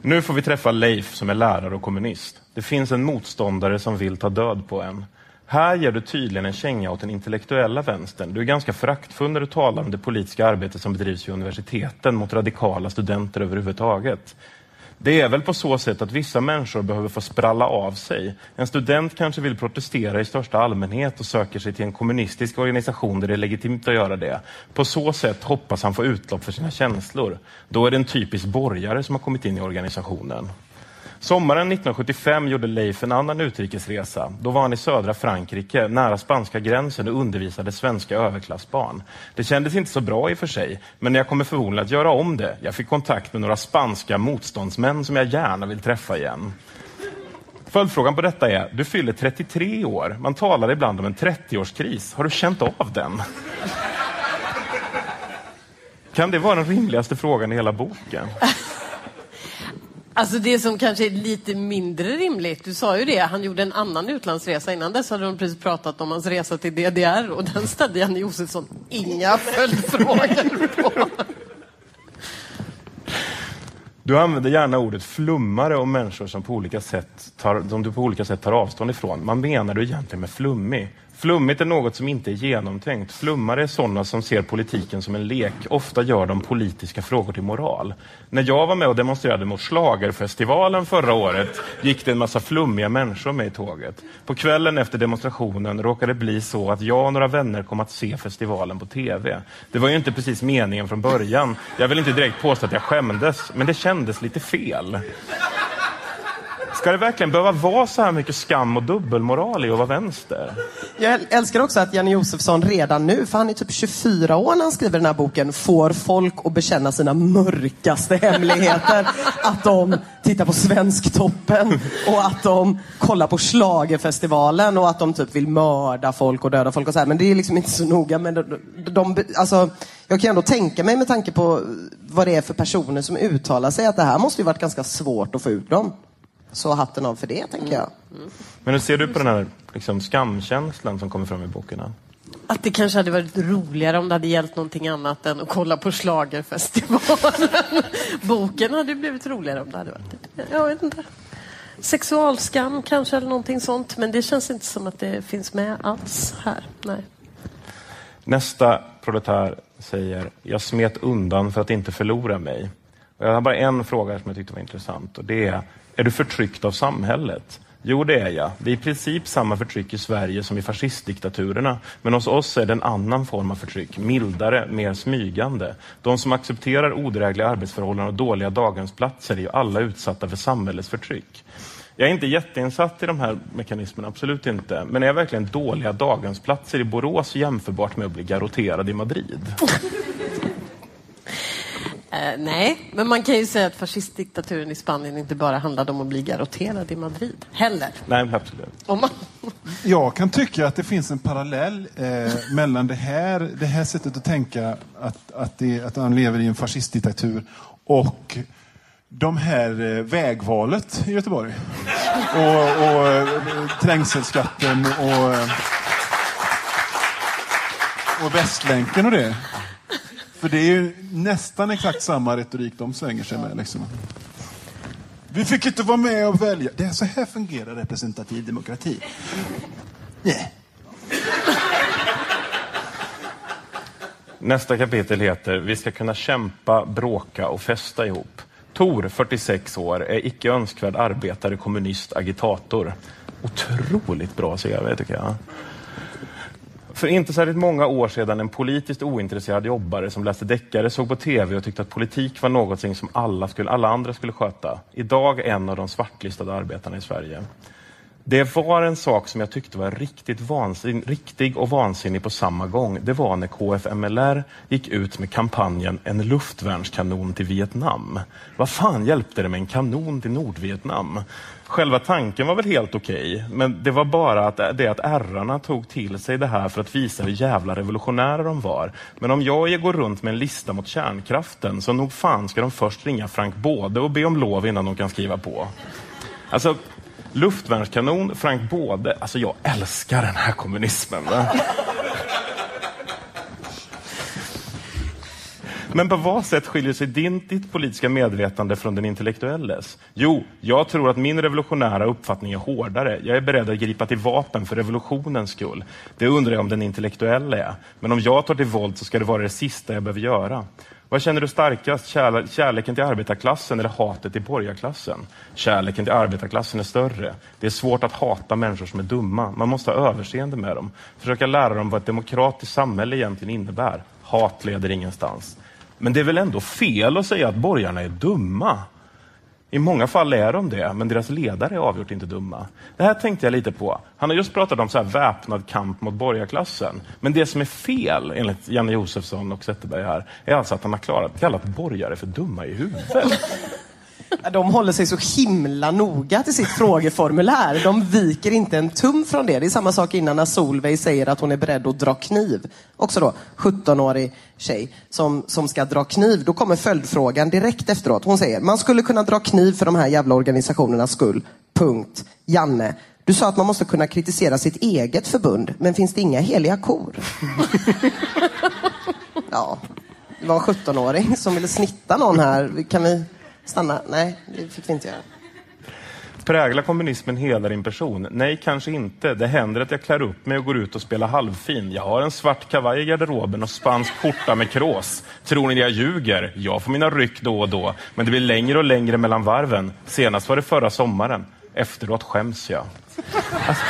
Speaker 1: Nu får vi träffa Leif som är lärare och kommunist. Det finns en motståndare som vill ta död på en. Här ger du tydligen en känga åt den intellektuella vänstern. Du är ganska föraktfull när du talar om det politiska arbete som bedrivs vid universiteten mot radikala studenter överhuvudtaget. Det är väl på så sätt att vissa människor behöver få spralla av sig. En student kanske vill protestera i största allmänhet och söker sig till en kommunistisk organisation där det är legitimt att göra det. På så sätt hoppas han få utlopp för sina känslor. Då är det en typisk borgare som har kommit in i organisationen. Sommaren 1975 gjorde Leif en annan utrikesresa. Då var han i södra Frankrike, nära spanska gränsen och undervisade svenska överklassbarn. Det kändes inte så bra i och för sig, men jag kommer förmodligen att göra om det. Jag fick kontakt med några spanska motståndsmän som jag gärna vill träffa igen. Följdfrågan på detta är, du fyller 33 år. Man talar ibland om en 30-årskris. Har du känt av den? Kan det vara den rimligaste frågan i hela boken?
Speaker 5: Alltså det som kanske är lite mindre rimligt, du sa ju det, han gjorde en annan utlandsresa. Innan dess hade de precis pratat om hans resa till DDR och den ställde Janne Josefsson inga följdfrågor på.
Speaker 1: Du använder gärna ordet flummare om människor som, på olika sätt tar, som du på olika sätt tar avstånd ifrån. Vad menar du egentligen med flummig? Flummigt är något som inte är genomtänkt. Flummare är sådana som ser politiken som en lek. Ofta gör de politiska frågor till moral. När jag var med och demonstrerade mot Schlagerfestivalen förra året gick det en massa flummiga människor med i tåget. På kvällen efter demonstrationen råkade det bli så att jag och några vänner kom att se festivalen på TV. Det var ju inte precis meningen från början. Jag vill inte direkt påstå att jag skämdes, men det kändes lite fel. Ska det verkligen behöva vara så här mycket skam och dubbelmoral i att vara vänster?
Speaker 4: Jag älskar också att Janne Josefsson redan nu, för han är typ 24 år när han skriver den här boken, får folk att bekänna sina mörkaste hemligheter. Att de tittar på Svensktoppen och att de kollar på Schlagerfestivalen och att de typ vill mörda folk och döda folk och så här. Men det är liksom inte så noga. Men de, de, alltså, jag kan ändå tänka mig med tanke på vad det är för personer som uttalar sig att det här måste ju varit ganska svårt att få ut dem. Så hatten av för det, tänker jag.
Speaker 1: Men hur ser du på den här liksom, skamkänslan som kommer fram i boken?
Speaker 5: Att det kanske hade varit roligare om det hade gällt någonting annat än att kolla på Schlagerfestivalen. Boken hade blivit roligare om det hade varit det. Jag vet inte. Sexualskam kanske eller någonting sånt. Men det känns inte som att det finns med alls här. Nej.
Speaker 1: Nästa proletär säger, jag smet undan för att inte förlora mig. Och jag har bara en fråga som jag tyckte var intressant och det är, är du förtryckt av samhället? Jo, det är jag. Det är i princip samma förtryck i Sverige som i fascistdiktaturerna. Men hos oss är det en annan form av förtryck, mildare, mer smygande. De som accepterar odrägliga arbetsförhållanden och dåliga daghemsplatser är ju alla utsatta för samhällets förtryck. Jag är inte jätteinsatt i de här mekanismerna, absolut inte. Men är verkligen dåliga daghemsplatser i Borås jämförbart med att bli garrotterad i Madrid?
Speaker 5: Eh, nej, men man kan ju säga att fascistdiktaturen i Spanien inte bara handlade om att bli garrotterad i Madrid, heller.
Speaker 1: Nej, absolut.
Speaker 5: Om man...
Speaker 3: Jag kan tycka att det finns en parallell eh, mellan det här, det här sättet att tänka, att, att, det, att man lever i en fascistdiktatur, och de här eh, vägvalet i Göteborg. Och, och eh, trängselskatten och, och Västlänken och det. För det är ju nästan exakt samma retorik de svänger sig med. Liksom. Vi fick inte vara med och välja. Det är så här fungerar representativ demokrati. Yeah.
Speaker 1: Nästa kapitel heter Vi ska kunna kämpa, bråka och festa ihop. Tor, 46 år, är icke önskvärd arbetare, kommunist, agitator. Otroligt bra CV tycker jag. För inte särskilt många år sedan en politiskt ointresserad jobbare som läste deckare, såg på TV och tyckte att politik var något som alla, skulle, alla andra skulle sköta. Idag en av de svartlistade arbetarna i Sverige. Det var en sak som jag tyckte var riktigt vansin, riktig och vansinnig på samma gång. Det var när KFMLR gick ut med kampanjen En luftvärnskanon till Vietnam. Vad fan hjälpte det med en kanon till Nordvietnam? Själva tanken var väl helt okej, okay, men det var bara att det att ärrarna tog till sig det här för att visa hur jävla revolutionära de var. Men om jag går runt med en lista mot kärnkraften så nog fan ska de först ringa Frank Både och be om lov innan de kan skriva på. Alltså, luftvärnskanon, Frank Både. Alltså jag älskar den här kommunismen. Va? Men på vad sätt skiljer sig din, ditt politiska medvetande från den intellektuelles? Jo, jag tror att min revolutionära uppfattning är hårdare. Jag är beredd att gripa till vapen för revolutionens skull. Det undrar jag om den intellektuella är. Men om jag tar till våld så ska det vara det sista jag behöver göra. Vad känner du starkast? Kärleken till arbetarklassen eller hatet till borgarklassen? Kärleken till arbetarklassen är större. Det är svårt att hata människor som är dumma. Man måste ha överseende med dem. Försöka lära dem vad ett demokratiskt samhälle egentligen innebär. Hat leder ingenstans. Men det är väl ändå fel att säga att borgarna är dumma? I många fall är de det, men deras ledare är avgjort inte dumma. Det här tänkte jag lite på. Han har just pratat om så här väpnad kamp mot borgarklassen. Men det som är fel, enligt Janne Josefsson och Zetterberg här, är alltså att han har klarat, kallat borgare för dumma i huvudet.
Speaker 4: De håller sig så himla noga till sitt frågeformulär. De viker inte en tum från det. Det är samma sak innan när Solveig säger att hon är beredd att dra kniv. Också då 17-årig tjej som, som ska dra kniv. Då kommer följdfrågan direkt efteråt. Hon säger, man skulle kunna dra kniv för de här jävla organisationernas skull. Punkt. Janne, du sa att man måste kunna kritisera sitt eget förbund, men finns det inga heliga kor? ja, det var en 17-åring som ville snitta någon här. Kan vi stanna? Nej, det fick vi inte göra.
Speaker 1: Präglar kommunismen hela din person? Nej, kanske inte. Det händer att jag klär upp mig och går ut och spelar halvfin. Jag har en svart kavaj i garderoben och spansk skjorta med krås. Tror ni jag ljuger? Jag får mina ryck då och då, men det blir längre och längre mellan varven. Senast var det förra sommaren. Efteråt skäms jag. Alltså,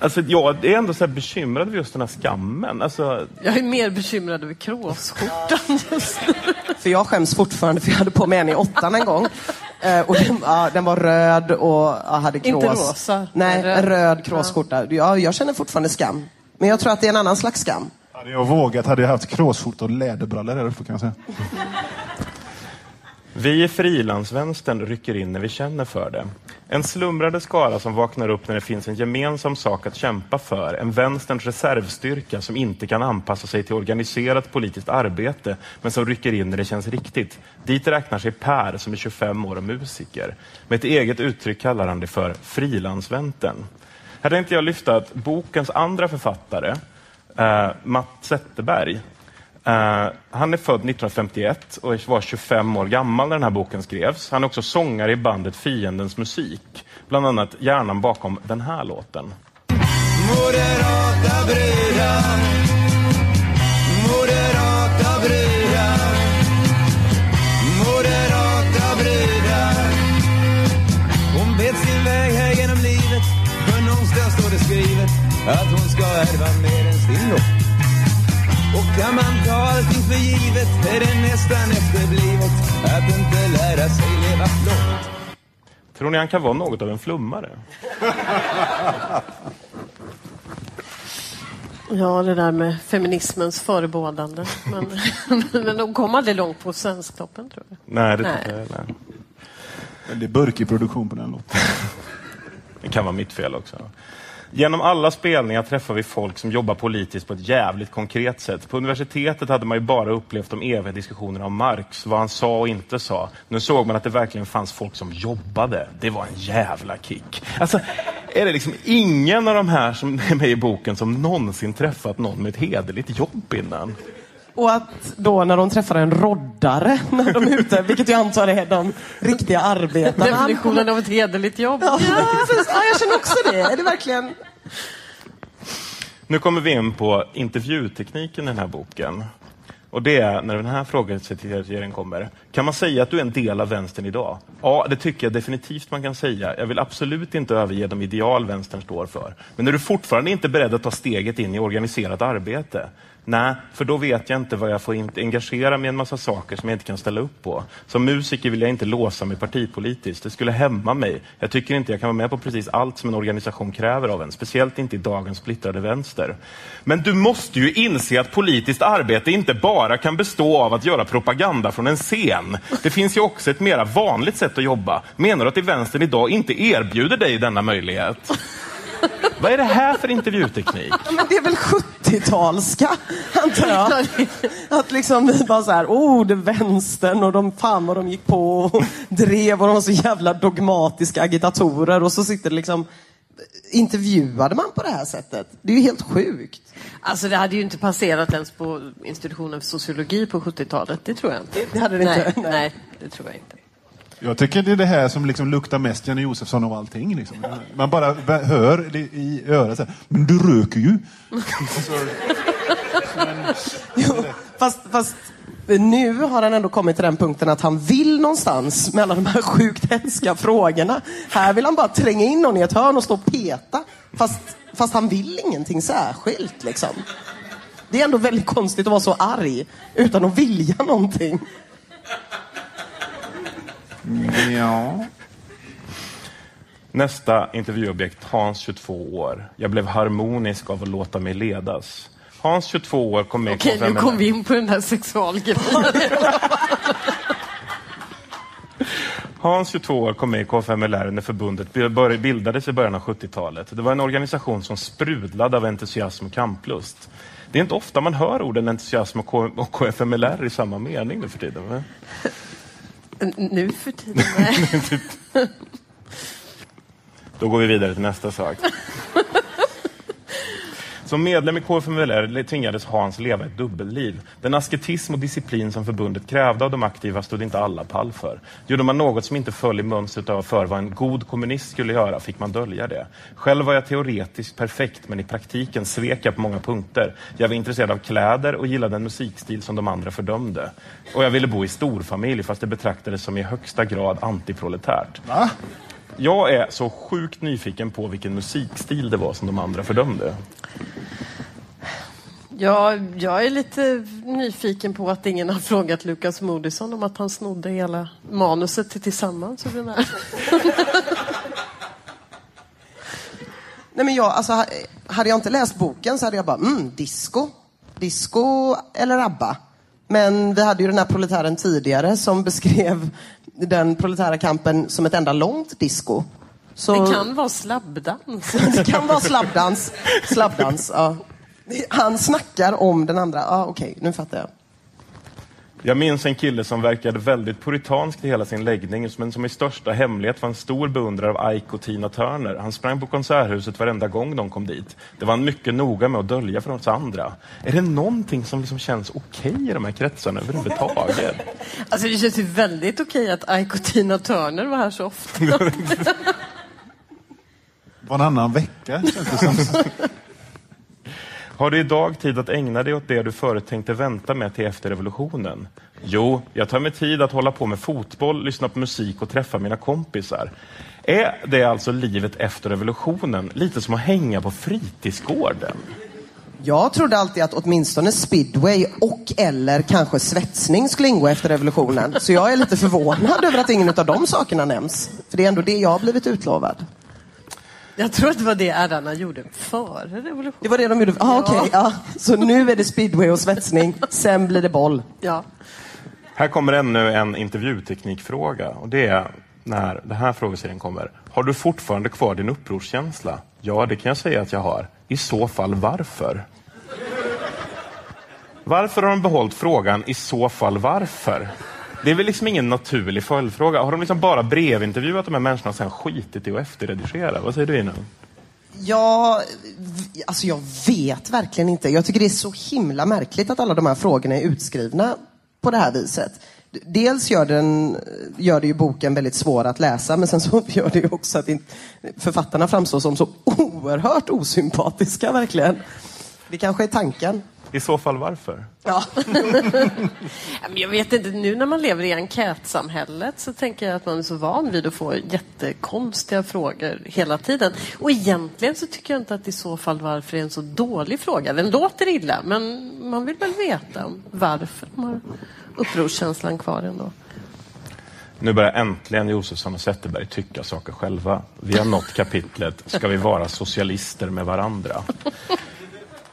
Speaker 1: alltså jag är ändå så bekymrad över just den här skammen. Alltså...
Speaker 5: Jag är mer bekymrad över kråsskjortan just nu.
Speaker 4: För jag skäms fortfarande för jag hade på mig en i åttan en gång. Eh, och den, ja, den var röd och ja, hade krås.
Speaker 5: Inte rosa?
Speaker 4: Nej,
Speaker 5: röd.
Speaker 4: en röd kråsskjorta. Ja, jag känner fortfarande skam. Men jag tror att det är en annan slags skam.
Speaker 3: Hade jag vågat hade jag haft kråsskjorta och läderbrallor där uppe kan jag säga.
Speaker 1: Vi i frilansvänstern rycker in när vi känner för det. En slumrande skara som vaknar upp när det finns en gemensam sak att kämpa för. En vänsterns reservstyrka som inte kan anpassa sig till organiserat politiskt arbete men som rycker in när det känns riktigt. Dit räknar sig Per som är 25 år och musiker. Med ett eget uttryck kallar han det för frilansvänstern. Här tänkte jag lyfta att bokens andra författare, eh, Matt Zetterberg, Uh, han är född 1951 och var 25 år gammal när den här boken skrevs. Han är också sångare i bandet Fiendens musik. Bland annat hjärnan bakom den här låten.
Speaker 6: Moderata brudar
Speaker 7: Moderata brudar Moderata brudar Hon bet sin väg här genom livet Men någonstans står det skrivet att hon ska ärva mer än sin lott kan man ta allting för givet är det nästan efterblivet att inte lära sig leva flott.
Speaker 1: Tror ni han kan vara något av en flummare?
Speaker 5: Ja, det där med feminismens förebådande. Men, men de kom aldrig långt på Svensktoppen, tror jag.
Speaker 1: Nej, det
Speaker 5: nej.
Speaker 1: tror jag nej.
Speaker 3: Men det är burkig produktion på den låten.
Speaker 1: Det kan vara mitt fel också. Genom alla spelningar träffar vi folk som jobbar politiskt på ett jävligt konkret sätt. På universitetet hade man ju bara upplevt de eviga diskussionerna om Marx, vad han sa och inte sa. Nu såg man att det verkligen fanns folk som jobbade. Det var en jävla kick. Alltså, är det liksom ingen av de här som är med i boken som någonsin träffat någon med ett hederligt jobb innan?
Speaker 4: Och att då när de träffar en roddare när de är ute, vilket jag antar är de riktiga arbetarna.
Speaker 5: Definitionen av ett hederligt jobb.
Speaker 4: Ja, precis. ja, jag känner också det. Är det verkligen...
Speaker 1: Nu kommer vi in på intervjutekniken i den här boken. Och det är när den här frågesorteringen kommer. Kan man säga att du är en del av vänstern idag? Ja, det tycker jag definitivt man kan säga. Jag vill absolut inte överge de ideal vänstern står för. Men är du fortfarande inte beredd att ta steget in i organiserat arbete? Nej, för då vet jag inte vad jag får engagera mig i en massa saker som jag inte kan ställa upp på. Som musiker vill jag inte låsa mig partipolitiskt. Det skulle hämma mig. Jag tycker inte jag kan vara med på precis allt som en organisation kräver av en. Speciellt inte i dagens splittrade vänster. Men du måste ju inse att politiskt arbete inte bara kan bestå av att göra propaganda från en scen. Det finns ju också ett mera vanligt sätt att jobba. Menar du att i vänstern idag inte erbjuder dig denna möjlighet? Vad är det här för intervjuteknik?
Speaker 4: Ja, men det är väl 70-talska, antar jag. Att liksom vi bara så här, oh, det är vänstern och de fan vad de gick på och drev och de var så jävla dogmatiska agitatorer och så sitter det liksom Intervjuade man på det här sättet? Det är ju helt sjukt.
Speaker 5: Alltså det hade ju inte passerat ens på institutionen för sociologi på 70-talet. Det tror jag inte.
Speaker 4: Det hade det
Speaker 5: nej,
Speaker 4: inte.
Speaker 5: Nej, det tror jag inte.
Speaker 3: Jag tycker det är det här som liksom luktar mest Janne Josefsson av allting. Liksom. Man bara hör det i örat. Så här, Men du röker ju.
Speaker 4: Jo, fast, fast eh, nu har han ändå kommit till den punkten att han vill någonstans med alla de här sjukt hemska frågorna. Här vill han bara tränga in någon i ett hörn och stå och peta. Fast, fast han vill ingenting särskilt liksom. Det är ändå väldigt konstigt att vara så arg utan att vilja någonting.
Speaker 3: Ja.
Speaker 1: Nästa intervjuobjekt, Hans 22 år. Jag blev harmonisk av att låta mig ledas. Hans 22 år kom med i
Speaker 5: Okej, nu kom vi in på den där sexualgrejen.
Speaker 1: Hans 22 år kom med i KFMLR när förbundet bildades i början av 70-talet. Det var en organisation som sprudlade av entusiasm och kamplust. Det är inte ofta man hör orden entusiasm och KFMLR i samma mening nu för tiden.
Speaker 5: Nu för tiden, nej.
Speaker 1: Då går vi vidare till nästa sak. Som medlem i KFMLR tvingades Hans leva ett dubbelliv. Den asketism och disciplin som förbundet krävde av de aktiva stod inte alla pall för. Gjorde man något som inte föll i mönstret av för vad en god kommunist skulle göra fick man dölja det. Själv var jag teoretiskt perfekt men i praktiken svek jag på många punkter. Jag var intresserad av kläder och gillade en musikstil som de andra fördömde. Och jag ville bo i storfamilj fast det betraktades som i högsta grad antiproletärt.
Speaker 3: Va?
Speaker 1: Jag är så sjukt nyfiken på vilken musikstil det var som de andra fördömde.
Speaker 5: Ja, jag är lite nyfiken på att ingen har frågat Lukas Moodysson om att han snodde hela manuset till Tillsammans. ur den här.
Speaker 4: Nej, men jag, alltså, ha- hade jag inte läst boken så hade jag bara, mm, disco. Disco eller ABBA. Men vi hade ju den här proletären tidigare som beskrev den proletära kampen som ett enda långt disco. Så
Speaker 5: Det kan vara slabbdans.
Speaker 4: det kan vara slabbdans. Slabbdans, ja. Han snackar om den andra. Ja, okej, nu fattar jag.
Speaker 1: Jag minns en kille som verkade väldigt puritansk i hela sin läggning, men som i största hemlighet var en stor beundrare av Ike och Tina Turner. Han sprang på Konserthuset varenda gång de kom dit. Det var han mycket noga med att dölja för oss andra. Är det någonting som liksom känns okej i de här kretsarna överhuvudtaget?
Speaker 5: Alltså det känns ju väldigt okej att Ike och Tina Turner var här så ofta.
Speaker 3: Varannan vecka känns det som.
Speaker 1: Har du idag tid att ägna dig åt det du förut tänkte vänta med till efter revolutionen? Jo, jag tar mig tid att hålla på med fotboll, lyssna på musik och träffa mina kompisar. Är det alltså livet efter revolutionen? Lite som att hänga på fritidsgården?
Speaker 4: Jag trodde alltid att åtminstone speedway och eller kanske svetsning skulle ingå efter revolutionen. Så jag är lite förvånad över att ingen av de sakerna nämns. För det är ändå det jag har blivit utlovad.
Speaker 5: Jag tror att det var det herrarna gjorde före revolutionen.
Speaker 4: Det var det de gjorde? Ah, okej. ja. Så nu är det speedway och svetsning, sen blir det boll.
Speaker 5: Ja.
Speaker 1: Här kommer ännu en intervjuteknikfråga. Och det är när den här frågeserien kommer. Har du fortfarande kvar din upprorskänsla? Ja, det kan jag säga att jag har. I så fall varför? Varför har de behållit frågan i så fall varför? Det är väl liksom ingen naturlig följdfråga. Har de liksom bara brevintervjuat de här människorna och sen skitit i att efterredigera? Vad säger du Ina?
Speaker 4: Ja, alltså jag vet verkligen inte. Jag tycker det är så himla märkligt att alla de här frågorna är utskrivna på det här viset. Dels gör, den, gör det ju boken väldigt svår att läsa, men sen så gör det ju också att författarna framstår som så oerhört osympatiska, verkligen. Det kanske är tanken.
Speaker 1: I så fall varför?
Speaker 4: Ja.
Speaker 5: Jag vet inte, nu när man lever i enkätsamhället så tänker jag att man är så van vid att få jättekonstiga frågor hela tiden. Och egentligen så tycker jag inte att i så fall varför är en så dålig fråga. Den låter illa, men man vill väl veta varför de har upprorskänslan kvar ändå.
Speaker 1: Nu börjar äntligen Josefsson och Zetterberg tycka saker själva. Vi har nått kapitlet Ska vi vara socialister med varandra?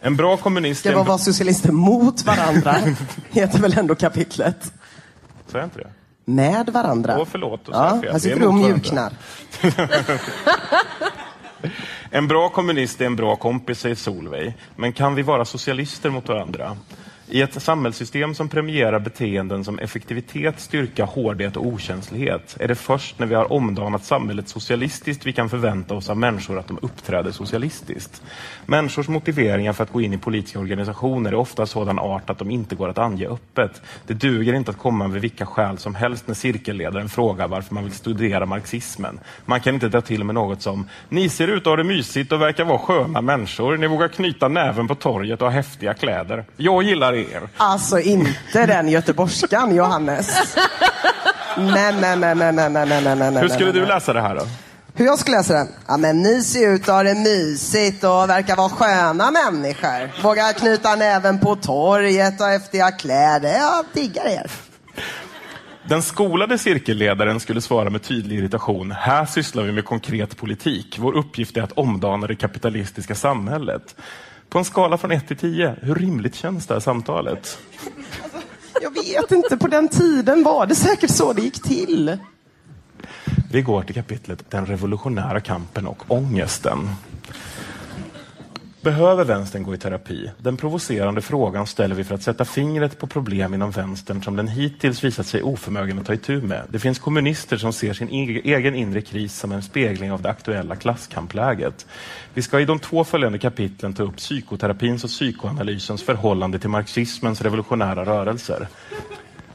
Speaker 1: En bra kommunist...
Speaker 4: Ska man vara socialister mot varandra? Heter väl ändå kapitlet.
Speaker 1: Sa jag inte det?
Speaker 4: Med varandra.
Speaker 1: Åh, förlåt,
Speaker 4: Ja, här sitter du och mjuknar.
Speaker 1: En bra kommunist är en bra kompis, säger Solveig. Men kan vi vara socialister mot varandra? I ett samhällssystem som premierar beteenden som effektivitet, styrka, hårdhet och okänslighet är det först när vi har omdanat samhället socialistiskt vi kan förvänta oss av människor att de uppträder socialistiskt. Människors motiveringar för att gå in i politiska organisationer är ofta sådan art att de inte går att ange öppet. Det duger inte att komma med vilka skäl som helst när cirkelledaren frågar varför man vill studera marxismen. Man kan inte dra till med något som “Ni ser ut att ha det mysigt och verkar vara sköna människor. Ni vågar knyta näven på torget och ha häftiga kläder. Jag gillar er.” ner.
Speaker 4: Alltså inte den göteborgskan Johannes. Nej, nej, nej, nej, nej, nej, nej, nej. nej.
Speaker 1: Hur skulle du läsa det här då?
Speaker 4: Hur jag skulle läsa den? Ja, men ni ser ut att ha det mysigt och verkar vara sköna människor. Vågar knyta näven på torget och häftiga kläder. Jag diggar er.
Speaker 1: Den skolade cirkelledaren skulle svara med tydlig irritation. Här sysslar vi med konkret politik. Vår uppgift är att omdana det kapitalistiska samhället. På en skala från 1 till 10, hur rimligt känns det här samtalet?
Speaker 4: Jag vet inte, på den tiden var det säkert så det gick till.
Speaker 1: Vi går till kapitlet Den revolutionära kampen och ångesten. Behöver vänstern gå i terapi? Den provocerande frågan ställer vi för att sätta fingret på problem inom vänstern som den hittills visat sig oförmögen att ta itu med. Det finns kommunister som ser sin egen inre kris som en spegling av det aktuella klasskampläget. Vi ska i de två följande kapitlen ta upp psykoterapins och psykoanalysens förhållande till marxismens revolutionära rörelser.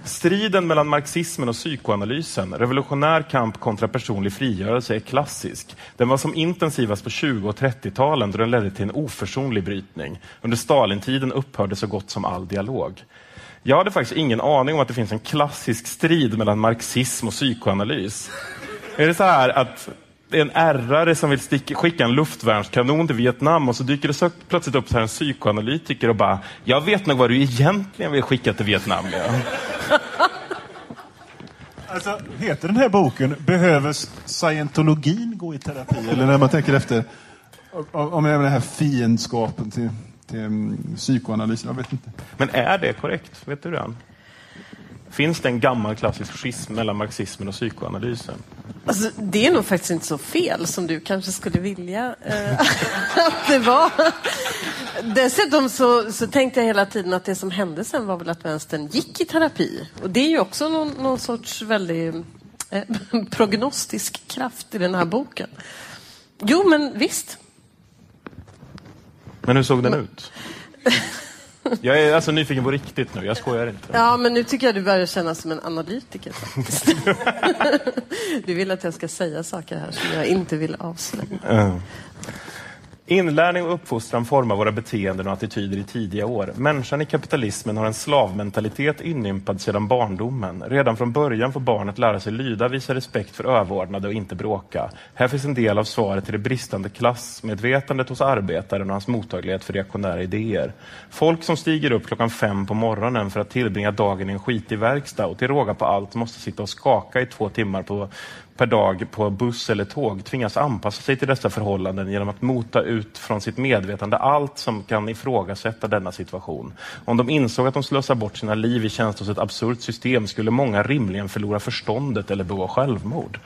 Speaker 1: Striden mellan marxismen och psykoanalysen, revolutionär kamp kontra personlig frigörelse, är klassisk. Den var som intensivast på 20 och 30-talen då den ledde till en oförsonlig brytning. Under Stalintiden upphörde så gott som all dialog. Jag hade faktiskt ingen aning om att det finns en klassisk strid mellan marxism och psykoanalys. Är det så här att en ärrare som vill sticka, skicka en luftvärnskanon till Vietnam och så dyker det så plötsligt upp så här en psykoanalytiker och bara “Jag vet nog vad du egentligen vill skicka till Vietnam”. Ja.
Speaker 3: Alltså, heter den här boken Behöver scientologin gå i terapi? Eller när man tänker efter om om det här fiendskapen till, till mm, psykoanalys. Jag vet inte.
Speaker 1: Men är det korrekt? Vet du det? Finns det en gammal klassisk schism mellan marxismen och psykoanalysen?
Speaker 5: Alltså, det är nog faktiskt inte så fel som du kanske skulle vilja eh, att det var. Dessutom så, så tänkte jag hela tiden att det som hände sen var väl att vänstern gick i terapi. Och det är ju också någon, någon sorts väldigt eh, prognostisk kraft i den här boken. Jo, men visst.
Speaker 1: Men hur såg den ut? Jag är alltså nyfiken på riktigt nu, jag skojar inte.
Speaker 5: Ja, men nu tycker jag du börjar kännas som en analytiker faktiskt. Du vill att jag ska säga saker här som jag inte vill avslöja.
Speaker 1: Eh. Inlärning och uppfostran formar våra beteenden och attityder i tidiga år. Människan i kapitalismen har en slavmentalitet inympad sedan barndomen. Redan från början får barnet lära sig lyda, visa respekt för överordnade och inte bråka. Här finns en del av svaret till det bristande klassmedvetandet hos arbetaren och hans mottaglighet för reaktionära idéer. Folk som stiger upp klockan fem på morgonen för att tillbringa dagen i en skitig verkstad och till råga på allt måste sitta och skaka i två timmar på per dag på buss eller tåg tvingas anpassa sig till dessa förhållanden genom att mota ut från sitt medvetande allt som kan ifrågasätta denna situation. Om de insåg att de slösar bort sina liv i tjänst hos ett absurt system skulle många rimligen förlora förståndet eller begå självmord.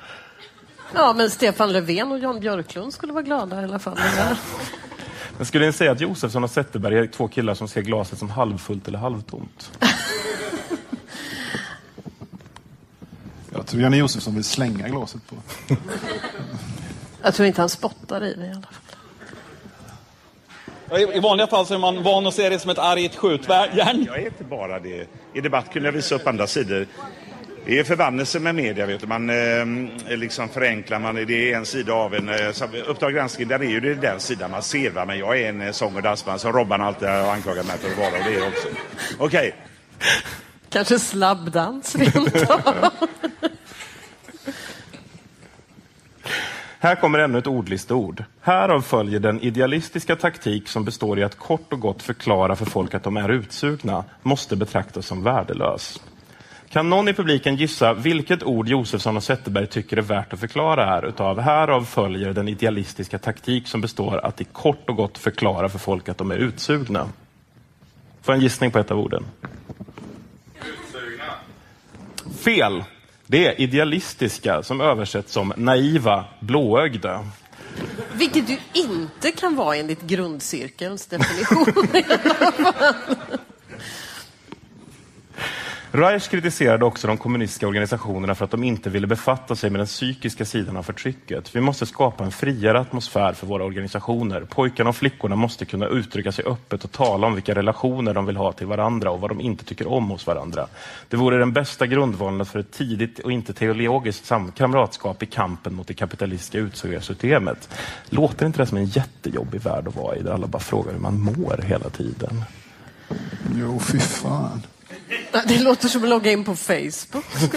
Speaker 5: Ja, men Stefan Löfven och Jan Björklund skulle vara glada i alla fall.
Speaker 1: Men skulle ni säga att Josefsson och Zetterberg är två killar som ser glaset som halvfullt eller halvtomt?
Speaker 3: Jag tror Janne Josefsson vill slänga glaset på.
Speaker 5: Jag tror inte han spottar i det i alla fall.
Speaker 8: I vanliga fall så är man van att se det som ett argt skjutjärn.
Speaker 2: Jag är inte bara det. I debatt kunde jag visa upp andra sidor. Det är förbannelse med media. Vet du. Man eh, liksom förenklar, man, det är en sida av en... Eh, Uppdrag granskning, där är ju det den sidan man ser. Va? Men jag är en eh, sång och dansband som Robban alltid har anklagat mig för att vara. Och det är också. Okej.
Speaker 5: Kanske slabbdans rent.
Speaker 1: Här kommer ännu ett ordlisteord. Härav följer den idealistiska taktik som består i att kort och gott förklara för folk att de är utsugna, måste betraktas som värdelös. Kan någon i publiken gissa vilket ord Josefsson och Zetterberg tycker är värt att förklara här utav härav följer den idealistiska taktik som består att i kort och gott förklara för folk att de är utsugna? Får jag en gissning på ett av orden? Fel! Det är idealistiska som översätts som naiva, blåögda.
Speaker 5: Vilket du inte kan vara enligt grundcirkelns definition.
Speaker 1: Reich kritiserade också de kommunistiska organisationerna för att de inte ville befatta sig med den psykiska sidan av förtrycket. Vi måste skapa en friare atmosfär för våra organisationer. Pojkarna och flickorna måste kunna uttrycka sig öppet och tala om vilka relationer de vill ha till varandra och vad de inte tycker om hos varandra. Det vore den bästa grundvalen för ett tidigt och inte teologiskt kamratskap i kampen mot det kapitalistiska utsugarsystemet. Låter inte det som en jättejobbig värld att vara i, där alla bara frågar hur man mår hela tiden?
Speaker 3: Jo, fy fan.
Speaker 5: Det låter som att logga in på Facebook.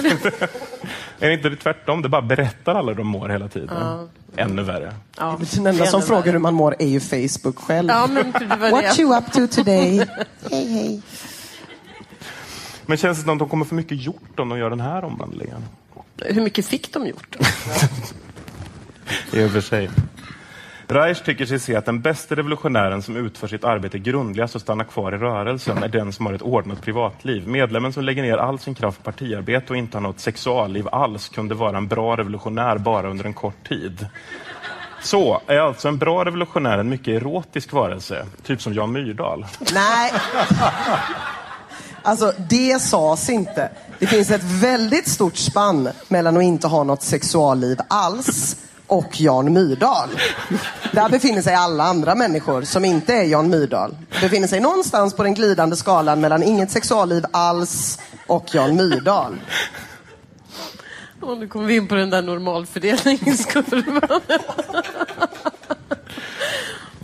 Speaker 1: Är det inte det tvärtom? Det bara berättar alla hur de mår hela tiden. Ännu värre.
Speaker 5: Ja,
Speaker 4: Den enda som
Speaker 5: ännu
Speaker 4: frågar
Speaker 5: värre.
Speaker 4: hur man mår är ju Facebook själv.
Speaker 5: Ja, men det var
Speaker 4: What you up to today? hej, hej.
Speaker 1: Men känns det som att de kommer få mycket gjort om de gör den här omvandlingen?
Speaker 5: Hur mycket fick de gjort?
Speaker 1: I och för sig. Reich tycker sig se att den bästa revolutionären som utför sitt arbete grundligast och stannar kvar i rörelsen är den som har ett ordnat privatliv. Medlemmen som lägger ner all sin kraft på partiarbete och inte har något sexualliv alls kunde vara en bra revolutionär bara under en kort tid. Så är alltså en bra revolutionär en mycket erotisk varelse, typ som Jan Myrdal.
Speaker 4: Nej. Alltså, det sades inte. Det finns ett väldigt stort spann mellan att inte ha något sexualliv alls och Jan Myrdal. Där befinner sig alla andra människor som inte är Jan Myrdal. Befinner sig någonstans på den glidande skalan mellan inget sexualliv alls och Jan Myrdal.
Speaker 5: Och nu kommer vi in på den där normalfördelningskurvan.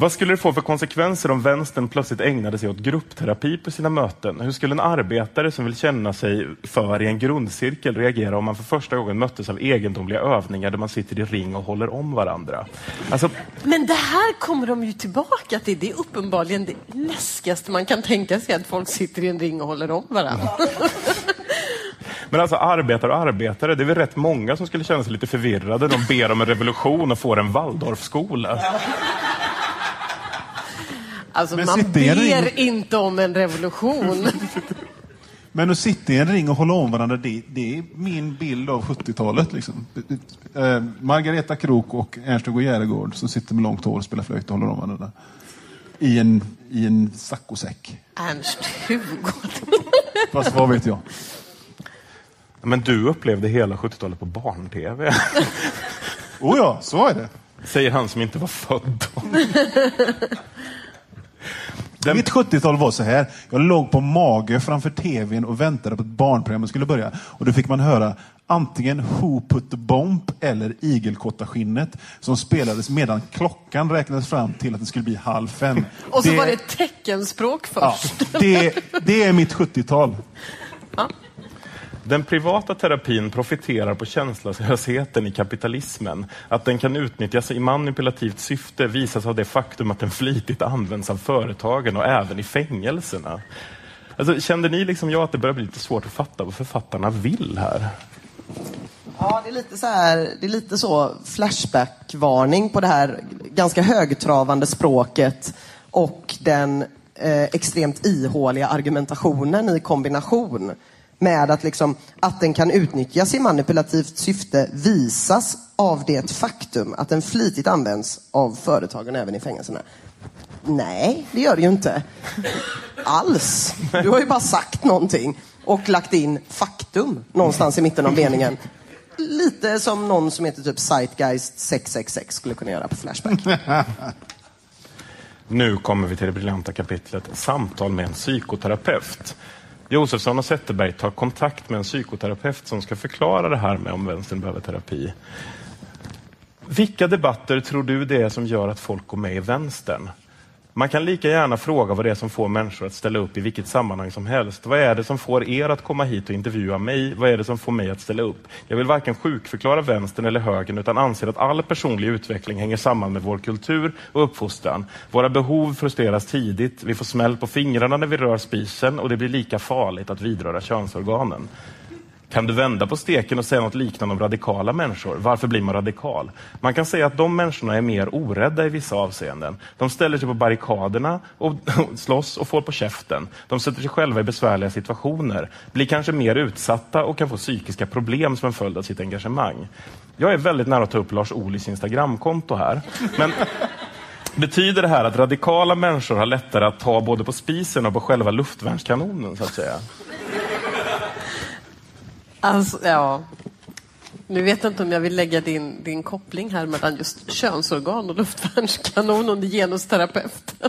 Speaker 1: Vad skulle det få för konsekvenser om vänstern plötsligt ägnade sig åt gruppterapi på sina möten? Hur skulle en arbetare som vill känna sig för i en grundcirkel reagera om man för första gången möttes av egendomliga övningar där man sitter i ring och håller om varandra? Alltså,
Speaker 5: Men det här kommer de ju tillbaka till. Det är uppenbarligen det läskigaste man kan tänka sig, att folk sitter i en ring och håller om varandra.
Speaker 1: men alltså arbetare och arbetare, det är väl rätt många som skulle känna sig lite förvirrade. De ber om en revolution och får en Waldorfskola.
Speaker 5: Alltså,
Speaker 3: Men
Speaker 5: man
Speaker 3: sitter i en
Speaker 5: ber
Speaker 3: ring-
Speaker 5: inte om en revolution.
Speaker 3: Men att sitta i en ring och hålla om varandra, det, det är min bild av 70-talet. Liksom. Eh, Margareta Krok och Ernst-Hugo Järegård som sitter med långt hår och spelar flöjt och håller om varandra. I en, i en saccosäck.
Speaker 5: Ernst-Hugo.
Speaker 3: Fast vad vet jag?
Speaker 1: Men du upplevde hela 70-talet på barn-tv.
Speaker 3: Oh ja, så är det.
Speaker 1: Säger han som inte var född då. Den-
Speaker 3: Mitt 70-tal var så här. Jag låg på mage framför tvn och väntade på att barnprogrammet skulle börja. Och då fick man höra antingen Who Put the Bomb eller Igelkottaskinnet som spelades medan klockan räknades fram till att det skulle bli halv fem.
Speaker 5: Och så var det teckenspråk
Speaker 3: ja,
Speaker 5: först.
Speaker 3: det, det är mitt 70-tal.
Speaker 1: Den privata terapin profiterar på känslolösheten i kapitalismen. Att den kan utnyttjas i manipulativt syfte visas av det faktum att den flitigt används av företagen och även i fängelserna. Alltså, kände ni liksom jag att det börjar bli lite svårt att fatta vad författarna vill här?
Speaker 4: Ja, det är lite så här, det är lite så flashback-varning på det här ganska högtravande språket och den eh, extremt ihåliga argumentationen i kombination med att, liksom, att den kan utnyttjas i manipulativt syfte visas av det faktum att den flitigt används av företagen även i fängelserna. Nej, det gör det ju inte. Alls. Du har ju bara sagt någonting och lagt in faktum någonstans i mitten av meningen. Lite som någon som heter typ Zeitgeist 666 skulle kunna göra på Flashback.
Speaker 1: Nu kommer vi till det briljanta kapitlet Samtal med en psykoterapeut. Josefsson och Zetterberg tar kontakt med en psykoterapeut som ska förklara det här med om vänstern behöver terapi. Vilka debatter tror du det är som gör att folk går med i vänstern? Man kan lika gärna fråga vad det är som får människor att ställa upp i vilket sammanhang som helst. Vad är det som får er att komma hit och intervjua mig? Vad är det som får mig att ställa upp? Jag vill varken sjukförklara vänstern eller högern utan anser att all personlig utveckling hänger samman med vår kultur och uppfostran. Våra behov frustreras tidigt, vi får smäll på fingrarna när vi rör spisen och det blir lika farligt att vidröra könsorganen. Kan du vända på steken och säga något liknande om radikala människor? Varför blir man radikal? Man kan säga att de människorna är mer orädda i vissa avseenden. De ställer sig på barrikaderna och slåss och får på käften. De sätter sig själva i besvärliga situationer, blir kanske mer utsatta och kan få psykiska problem som en följd av sitt engagemang. Jag är väldigt nära att ta upp Lars Ohlys Instagramkonto här. Men betyder det här att radikala människor har lättare att ta både på spisen och på själva luftvärnskanonen, så att säga?
Speaker 5: Alltså, ja. Nu vet jag inte om jag vill lägga din, din koppling här mellan just könsorgan och luftvärnskanon och genusterapeut.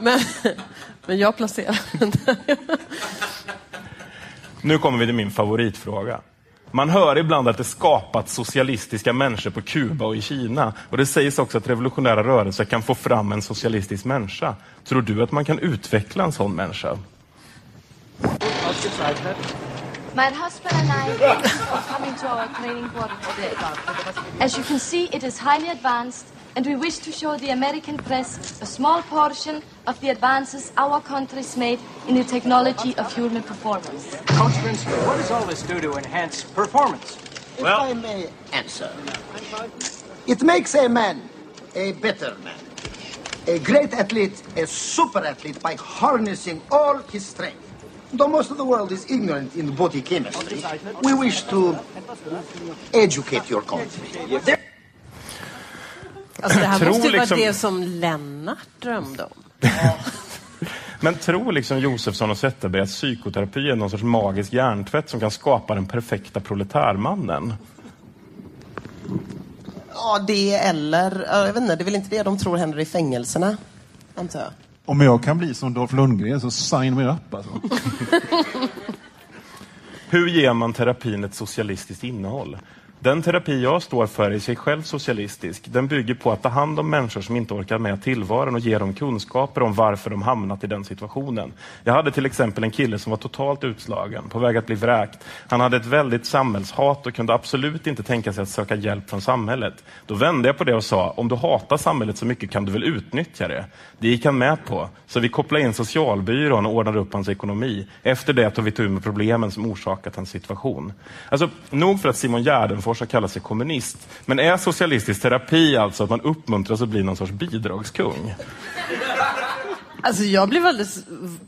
Speaker 5: men, men jag placerar den där.
Speaker 1: Nu kommer vi till min favoritfråga. Man hör ibland att det skapats socialistiska människor på Kuba och i Kina. Och det sägs också att revolutionära rörelser kan få fram en socialistisk människa. Tror du att man kan utveckla en sån människa?
Speaker 9: My husband and I are coming to our training quarter today. As you can see, it is highly advanced, and we wish to show the American press a small portion of the advances our country's made in the technology of human performance.
Speaker 10: Coach Vince, what does all this do to enhance performance?
Speaker 11: If I may answer, it makes a man a better man, a great athlete, a super athlete by harnessing all his strength. Though most of the world is ignorant in body chemistry, we wish to educate your country. There-
Speaker 5: Alltså, det här
Speaker 1: Tror
Speaker 5: måste ju
Speaker 1: liksom-
Speaker 5: vara det som Lennart drömde om.
Speaker 1: Men tror liksom Josefsson och Zetterberg att psykoterapi är någon sorts magisk hjärntvätt som kan skapa den perfekta proletärmannen?
Speaker 4: Ja, det eller, ja, jag vet inte, det är väl inte det de tror händer i fängelserna, antar jag.
Speaker 3: Om jag kan bli som Dolph Lundgren så sign me up alltså.
Speaker 1: Hur ger man terapin ett socialistiskt innehåll? Den terapi jag står för är i sig själv socialistisk. Den bygger på att ta hand om människor som inte orkar med tillvaron och ge dem kunskaper om varför de hamnat i den situationen. Jag hade till exempel en kille som var totalt utslagen, på väg att bli vräkt. Han hade ett väldigt samhällshat och kunde absolut inte tänka sig att söka hjälp från samhället. Då vände jag på det och sa, om du hatar samhället så mycket kan du väl utnyttja det? Det gick han med på. Så vi kopplade in socialbyrån och ordnade upp hans ekonomi. Efter det tog vi tur med problemen som orsakat hans situation. Alltså, nog för att Simon Gärdenfors har kallat sig kommunist, men är socialistisk terapi alltså att man uppmuntras att bli någon sorts bidragskung?
Speaker 5: Alltså jag blev alldeles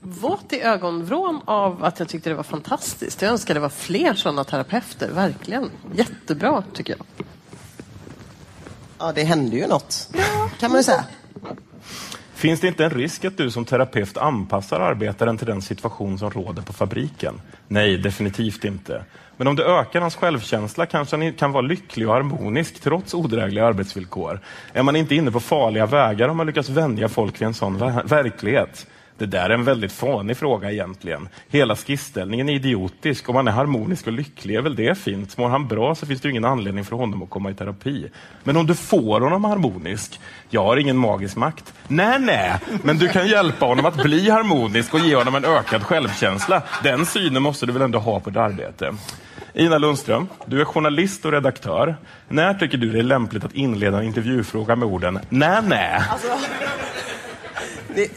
Speaker 5: våt i ögonvrån av att jag tyckte det var fantastiskt. Jag önskar det var fler sådana terapeuter, verkligen. Jättebra, tycker jag.
Speaker 4: Ja, det hände ju något, kan man ju säga.
Speaker 1: Finns det inte en risk att du som terapeut anpassar arbetaren till den situation som råder på fabriken? Nej, definitivt inte. Men om det ökar hans självkänsla kanske han kan vara lycklig och harmonisk trots odrägliga arbetsvillkor. Är man inte inne på farliga vägar om man lyckas vänja folk vid en sån verklighet? Det där är en väldigt fånig fråga egentligen. Hela skissställningen är idiotisk. Om han är harmonisk och lycklig är väl det fint. Mår han bra så finns det ju ingen anledning för honom att komma i terapi. Men om du får honom harmonisk? Jag har ingen magisk makt. Nej, nej, men du kan hjälpa honom att bli harmonisk och ge honom en ökad självkänsla. Den synen måste du väl ändå ha på ditt arbete? Ina Lundström, du är journalist och redaktör. När tycker du det är lämpligt att inleda en intervjufråga med orden 'nä nä'?
Speaker 4: Alltså, det,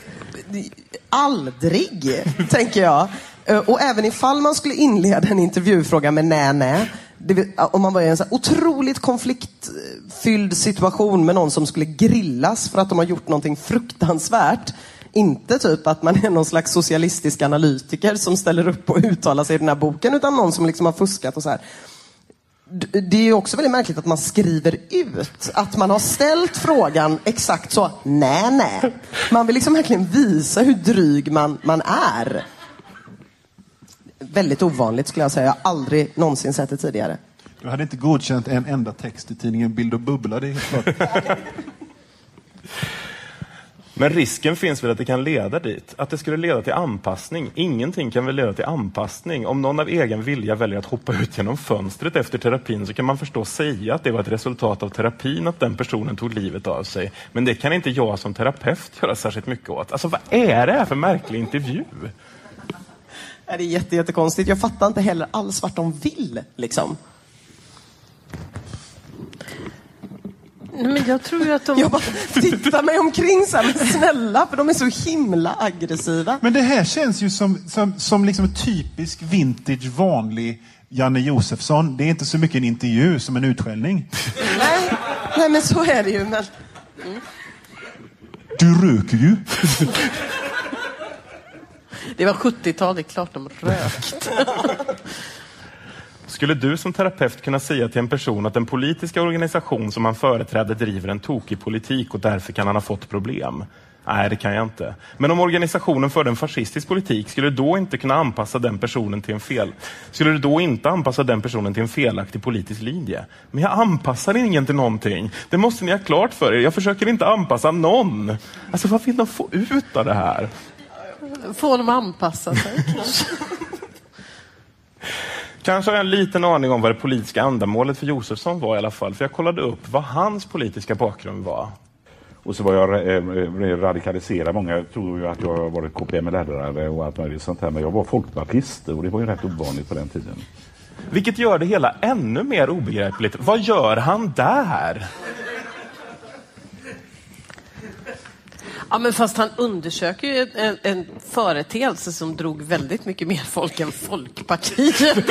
Speaker 4: det, aldrig, tänker jag. Eh, och även ifall man skulle inleda en intervjufråga med 'nä nä'. Vill- om man var i en så här otroligt konfliktfylld situation med någon som skulle grillas för att de har gjort någonting fruktansvärt. Inte typ att man är någon slags socialistisk analytiker som ställer upp och uttalar sig i den här boken, utan någon som liksom har fuskat och så här. Det är också väldigt märkligt att man skriver ut att man har ställt frågan exakt så. Nej, nej. Man vill liksom verkligen visa hur dryg man, man är. Väldigt ovanligt skulle jag säga. Jag har aldrig någonsin sett det tidigare.
Speaker 3: Du hade inte godkänt en enda text i tidningen Bild och Bubbla, det är helt klart.
Speaker 1: Men risken finns väl att det kan leda dit? Att det skulle leda till anpassning? Ingenting kan väl leda till anpassning? Om någon av egen vilja väljer att hoppa ut genom fönstret efter terapin så kan man förstås säga att det var ett resultat av terapin att den personen tog livet av sig. Men det kan inte jag som terapeut göra särskilt mycket åt. Alltså vad är det här för märklig intervju?
Speaker 4: Det är jätte, jättekonstigt. Jag fattar inte heller alls vart de vill. Liksom.
Speaker 5: Nej, men jag tror ju att de...
Speaker 4: Jag bara tittar mig omkring så här, men snälla, för de är så himla aggressiva.
Speaker 3: Men det här känns ju som, som, som liksom typisk vintage vanlig Janne Josefsson. Det är inte så mycket en intervju som en utskällning.
Speaker 4: Nej, nej men så är det ju. Men...
Speaker 3: Du röker ju.
Speaker 5: Det var 70-tal, det är klart de rökt.
Speaker 1: Skulle du som terapeut kunna säga till en person att den politiska organisation som han företräder driver en tokig politik och därför kan han ha fått problem? Nej, det kan jag inte. Men om organisationen förde en fascistisk politik, skulle du då inte kunna anpassa den personen till en fel... Skulle du då inte anpassa den personen till en felaktig politisk linje? Men jag anpassar ingen till någonting. Det måste ni ha klart för er. Jag försöker inte anpassa någon. Alltså, vad vill de få ut av det här?
Speaker 5: Få dem att anpassa sig kanske.
Speaker 1: Kanske har jag en liten aning om vad det politiska ändamålet för Josefsson var i alla fall. För jag kollade upp vad hans politiska bakgrund var.
Speaker 2: Och så var jag eh, radikaliserad. Många tror ju att jag har varit KPML-lärare och allt möjligt sånt här. Men jag var folkpartist och det var ju rätt ovanligt på den tiden.
Speaker 1: Vilket gör det hela ännu mer obegripligt. Vad gör han där?
Speaker 5: Ja, men fast han undersöker ju en, en, företeelse som drog väldigt mycket mer folk än Folkpartiet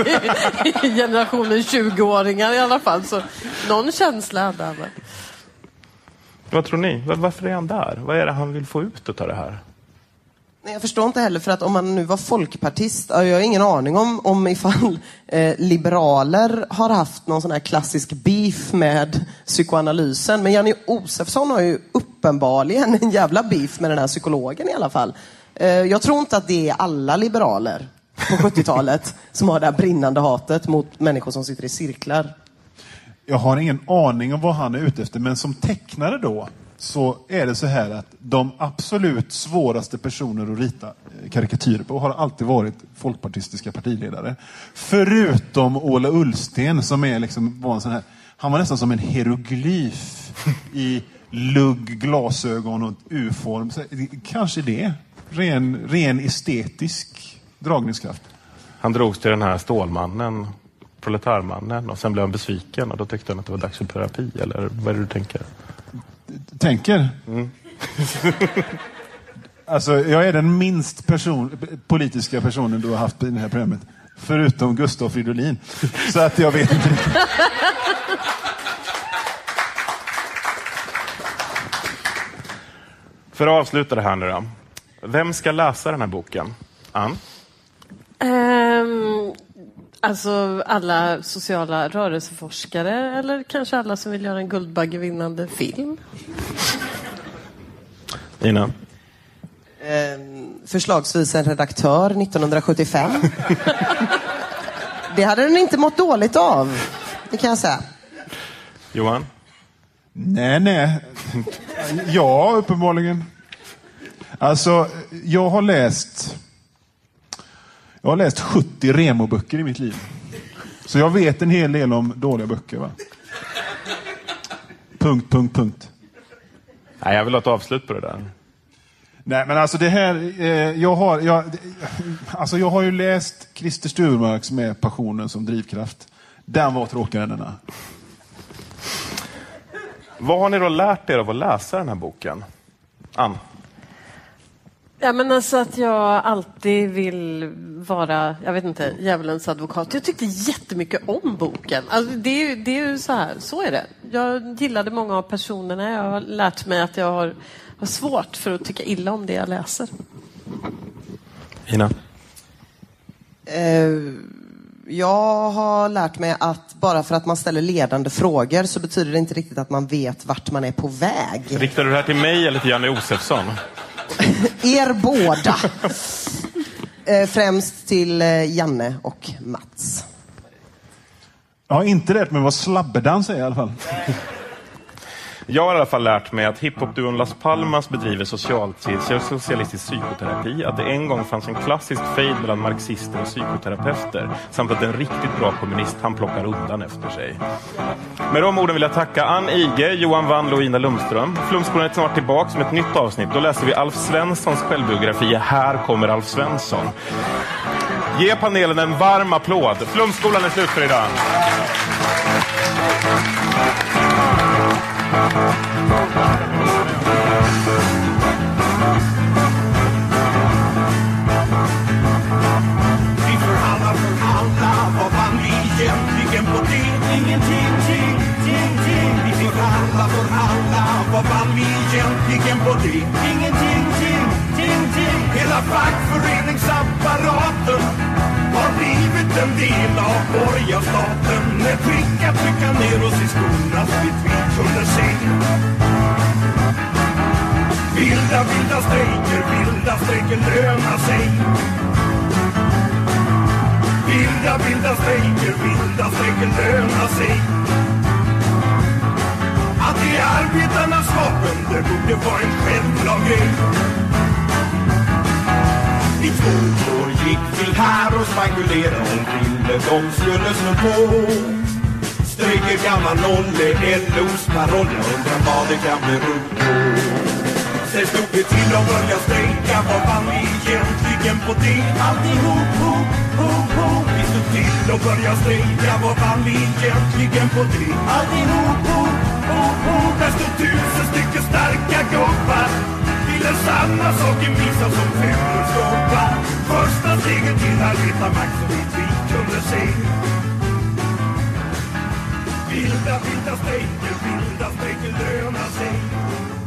Speaker 5: i, generationen 20-åringar i alla fall. Så någon känsla hade han.
Speaker 1: Vad tror ni? Varför är han där? Vad är det han vill få ut av det här?
Speaker 4: Nej, jag förstår inte heller, för att om man nu var folkpartist, jag har ingen aning om, om ifall eh, liberaler har haft någon sån här klassisk beef med psykoanalysen. Men Janne Josefsson har ju uppenbarligen en jävla beef med den här psykologen i alla fall. Eh, jag tror inte att det är alla liberaler på 70-talet som har det här brinnande hatet mot människor som sitter i cirklar.
Speaker 3: Jag har ingen aning om vad han är ute efter, men som tecknare då så är det så här att de absolut svåraste personer att rita eh, karikatyrer på har alltid varit folkpartistiska partiledare. Förutom Ola Ullsten som är liksom, var en sån här, han var nästan som en hieroglyf i lugg, glasögon och U-form. Eh, kanske det. Ren, ren estetisk dragningskraft.
Speaker 1: Han drogs till den här Stålmannen, proletärmannen och sen blev han besviken och då tyckte han att det var dags för terapi. Eller vad är det du tänker?
Speaker 3: Tänker? Alltså, jag är den minst person, politiska personen du har haft i det här programmet. Förutom Gustav Fridolin. Så att jag vet inte riktigt.
Speaker 1: För att avsluta det här nu då. Vem ska läsa den här boken? Ann?
Speaker 5: Ehm, alltså alla sociala rörelseforskare eller kanske alla som vill göra en Guldbaggevinnande film.
Speaker 1: Ina?
Speaker 4: Eh, förslagsvis en redaktör 1975. det hade den inte mått dåligt av. Det kan jag säga.
Speaker 1: Johan?
Speaker 3: Nej, nej. Ja, uppenbarligen. Alltså, jag har läst... Jag har läst 70 Remo-böcker i mitt liv. Så jag vet en hel del om dåliga böcker. Va? Punkt, punkt, punkt.
Speaker 1: Nej, jag vill ha ett avslut på det där.
Speaker 3: Nej, men alltså det här... Eh, jag, har, jag, alltså jag har ju läst Christer Sturmarks med Passionen som drivkraft. Den var tråkigare än denna.
Speaker 1: Vad har ni då lärt er av att läsa den här boken? Ann?
Speaker 5: Ja, men alltså att jag alltid vill vara, jag vet inte, djävulens advokat. Jag tyckte jättemycket om boken. Alltså det, är, ju- det är ju så här, så är det. Jag gillade många av personerna. Jag har lärt mig att jag har, har svårt för att tycka illa om det jag läser.
Speaker 1: Ina?
Speaker 4: Eh, jag har lärt mig att bara för att man ställer ledande frågor så betyder det inte riktigt att man vet vart man är på väg.
Speaker 1: Riktar du det här till mig eller till Janne Josefsson?
Speaker 4: Er båda. Eh, främst till eh, Janne och Mats.
Speaker 3: Jag har inte lärt mig vad slabbedans är i alla fall.
Speaker 1: Jag har i alla fall lärt mig att hiphopduon Las Palmas bedriver socialt, socialistisk psykoterapi, att det en gång fanns en klassisk fejd mellan marxister och psykoterapeuter, samt att en riktigt bra kommunist han plockar undan efter sig. Med de orden vill jag tacka Ann Ige, Johan Wandl och Ina Lundström. Flumskolan är snart tillbaka med ett nytt avsnitt. Då läser vi Alf Svenssons självbiografi Här kommer Alf Svensson. Ge panelen en varm applåd. Flumskolan är slut för idag.
Speaker 12: Del av borgarstaten. När prickar trycka ner oss i skorna Vilda, vilda strejker, vilda strejker lönar sig. Vilda, vilda strejker, vilda strejker lönar sig. Att det är arbetarnas vapen, det borde vara en självklar grej. I två år gick vi här och spankulerade och ville de skulle slå på. Strejker gammal nolle, LOs paroll, jag undrar vad det kan bero på. Sen stod vi till och började strejka, vad vann vi egentligen på det? Alltihop, hop, hop, hop. Vi stod till och började strejka, vad vann vi egentligen på det? Alltihop, hop, hop, hop. Där stod tusen stycken starka gubbar ville samma saken visa som fulor skåpar. Första steget till arbetarmakt som inte vi kunde se. vilda, the strejker, you strejker the sig.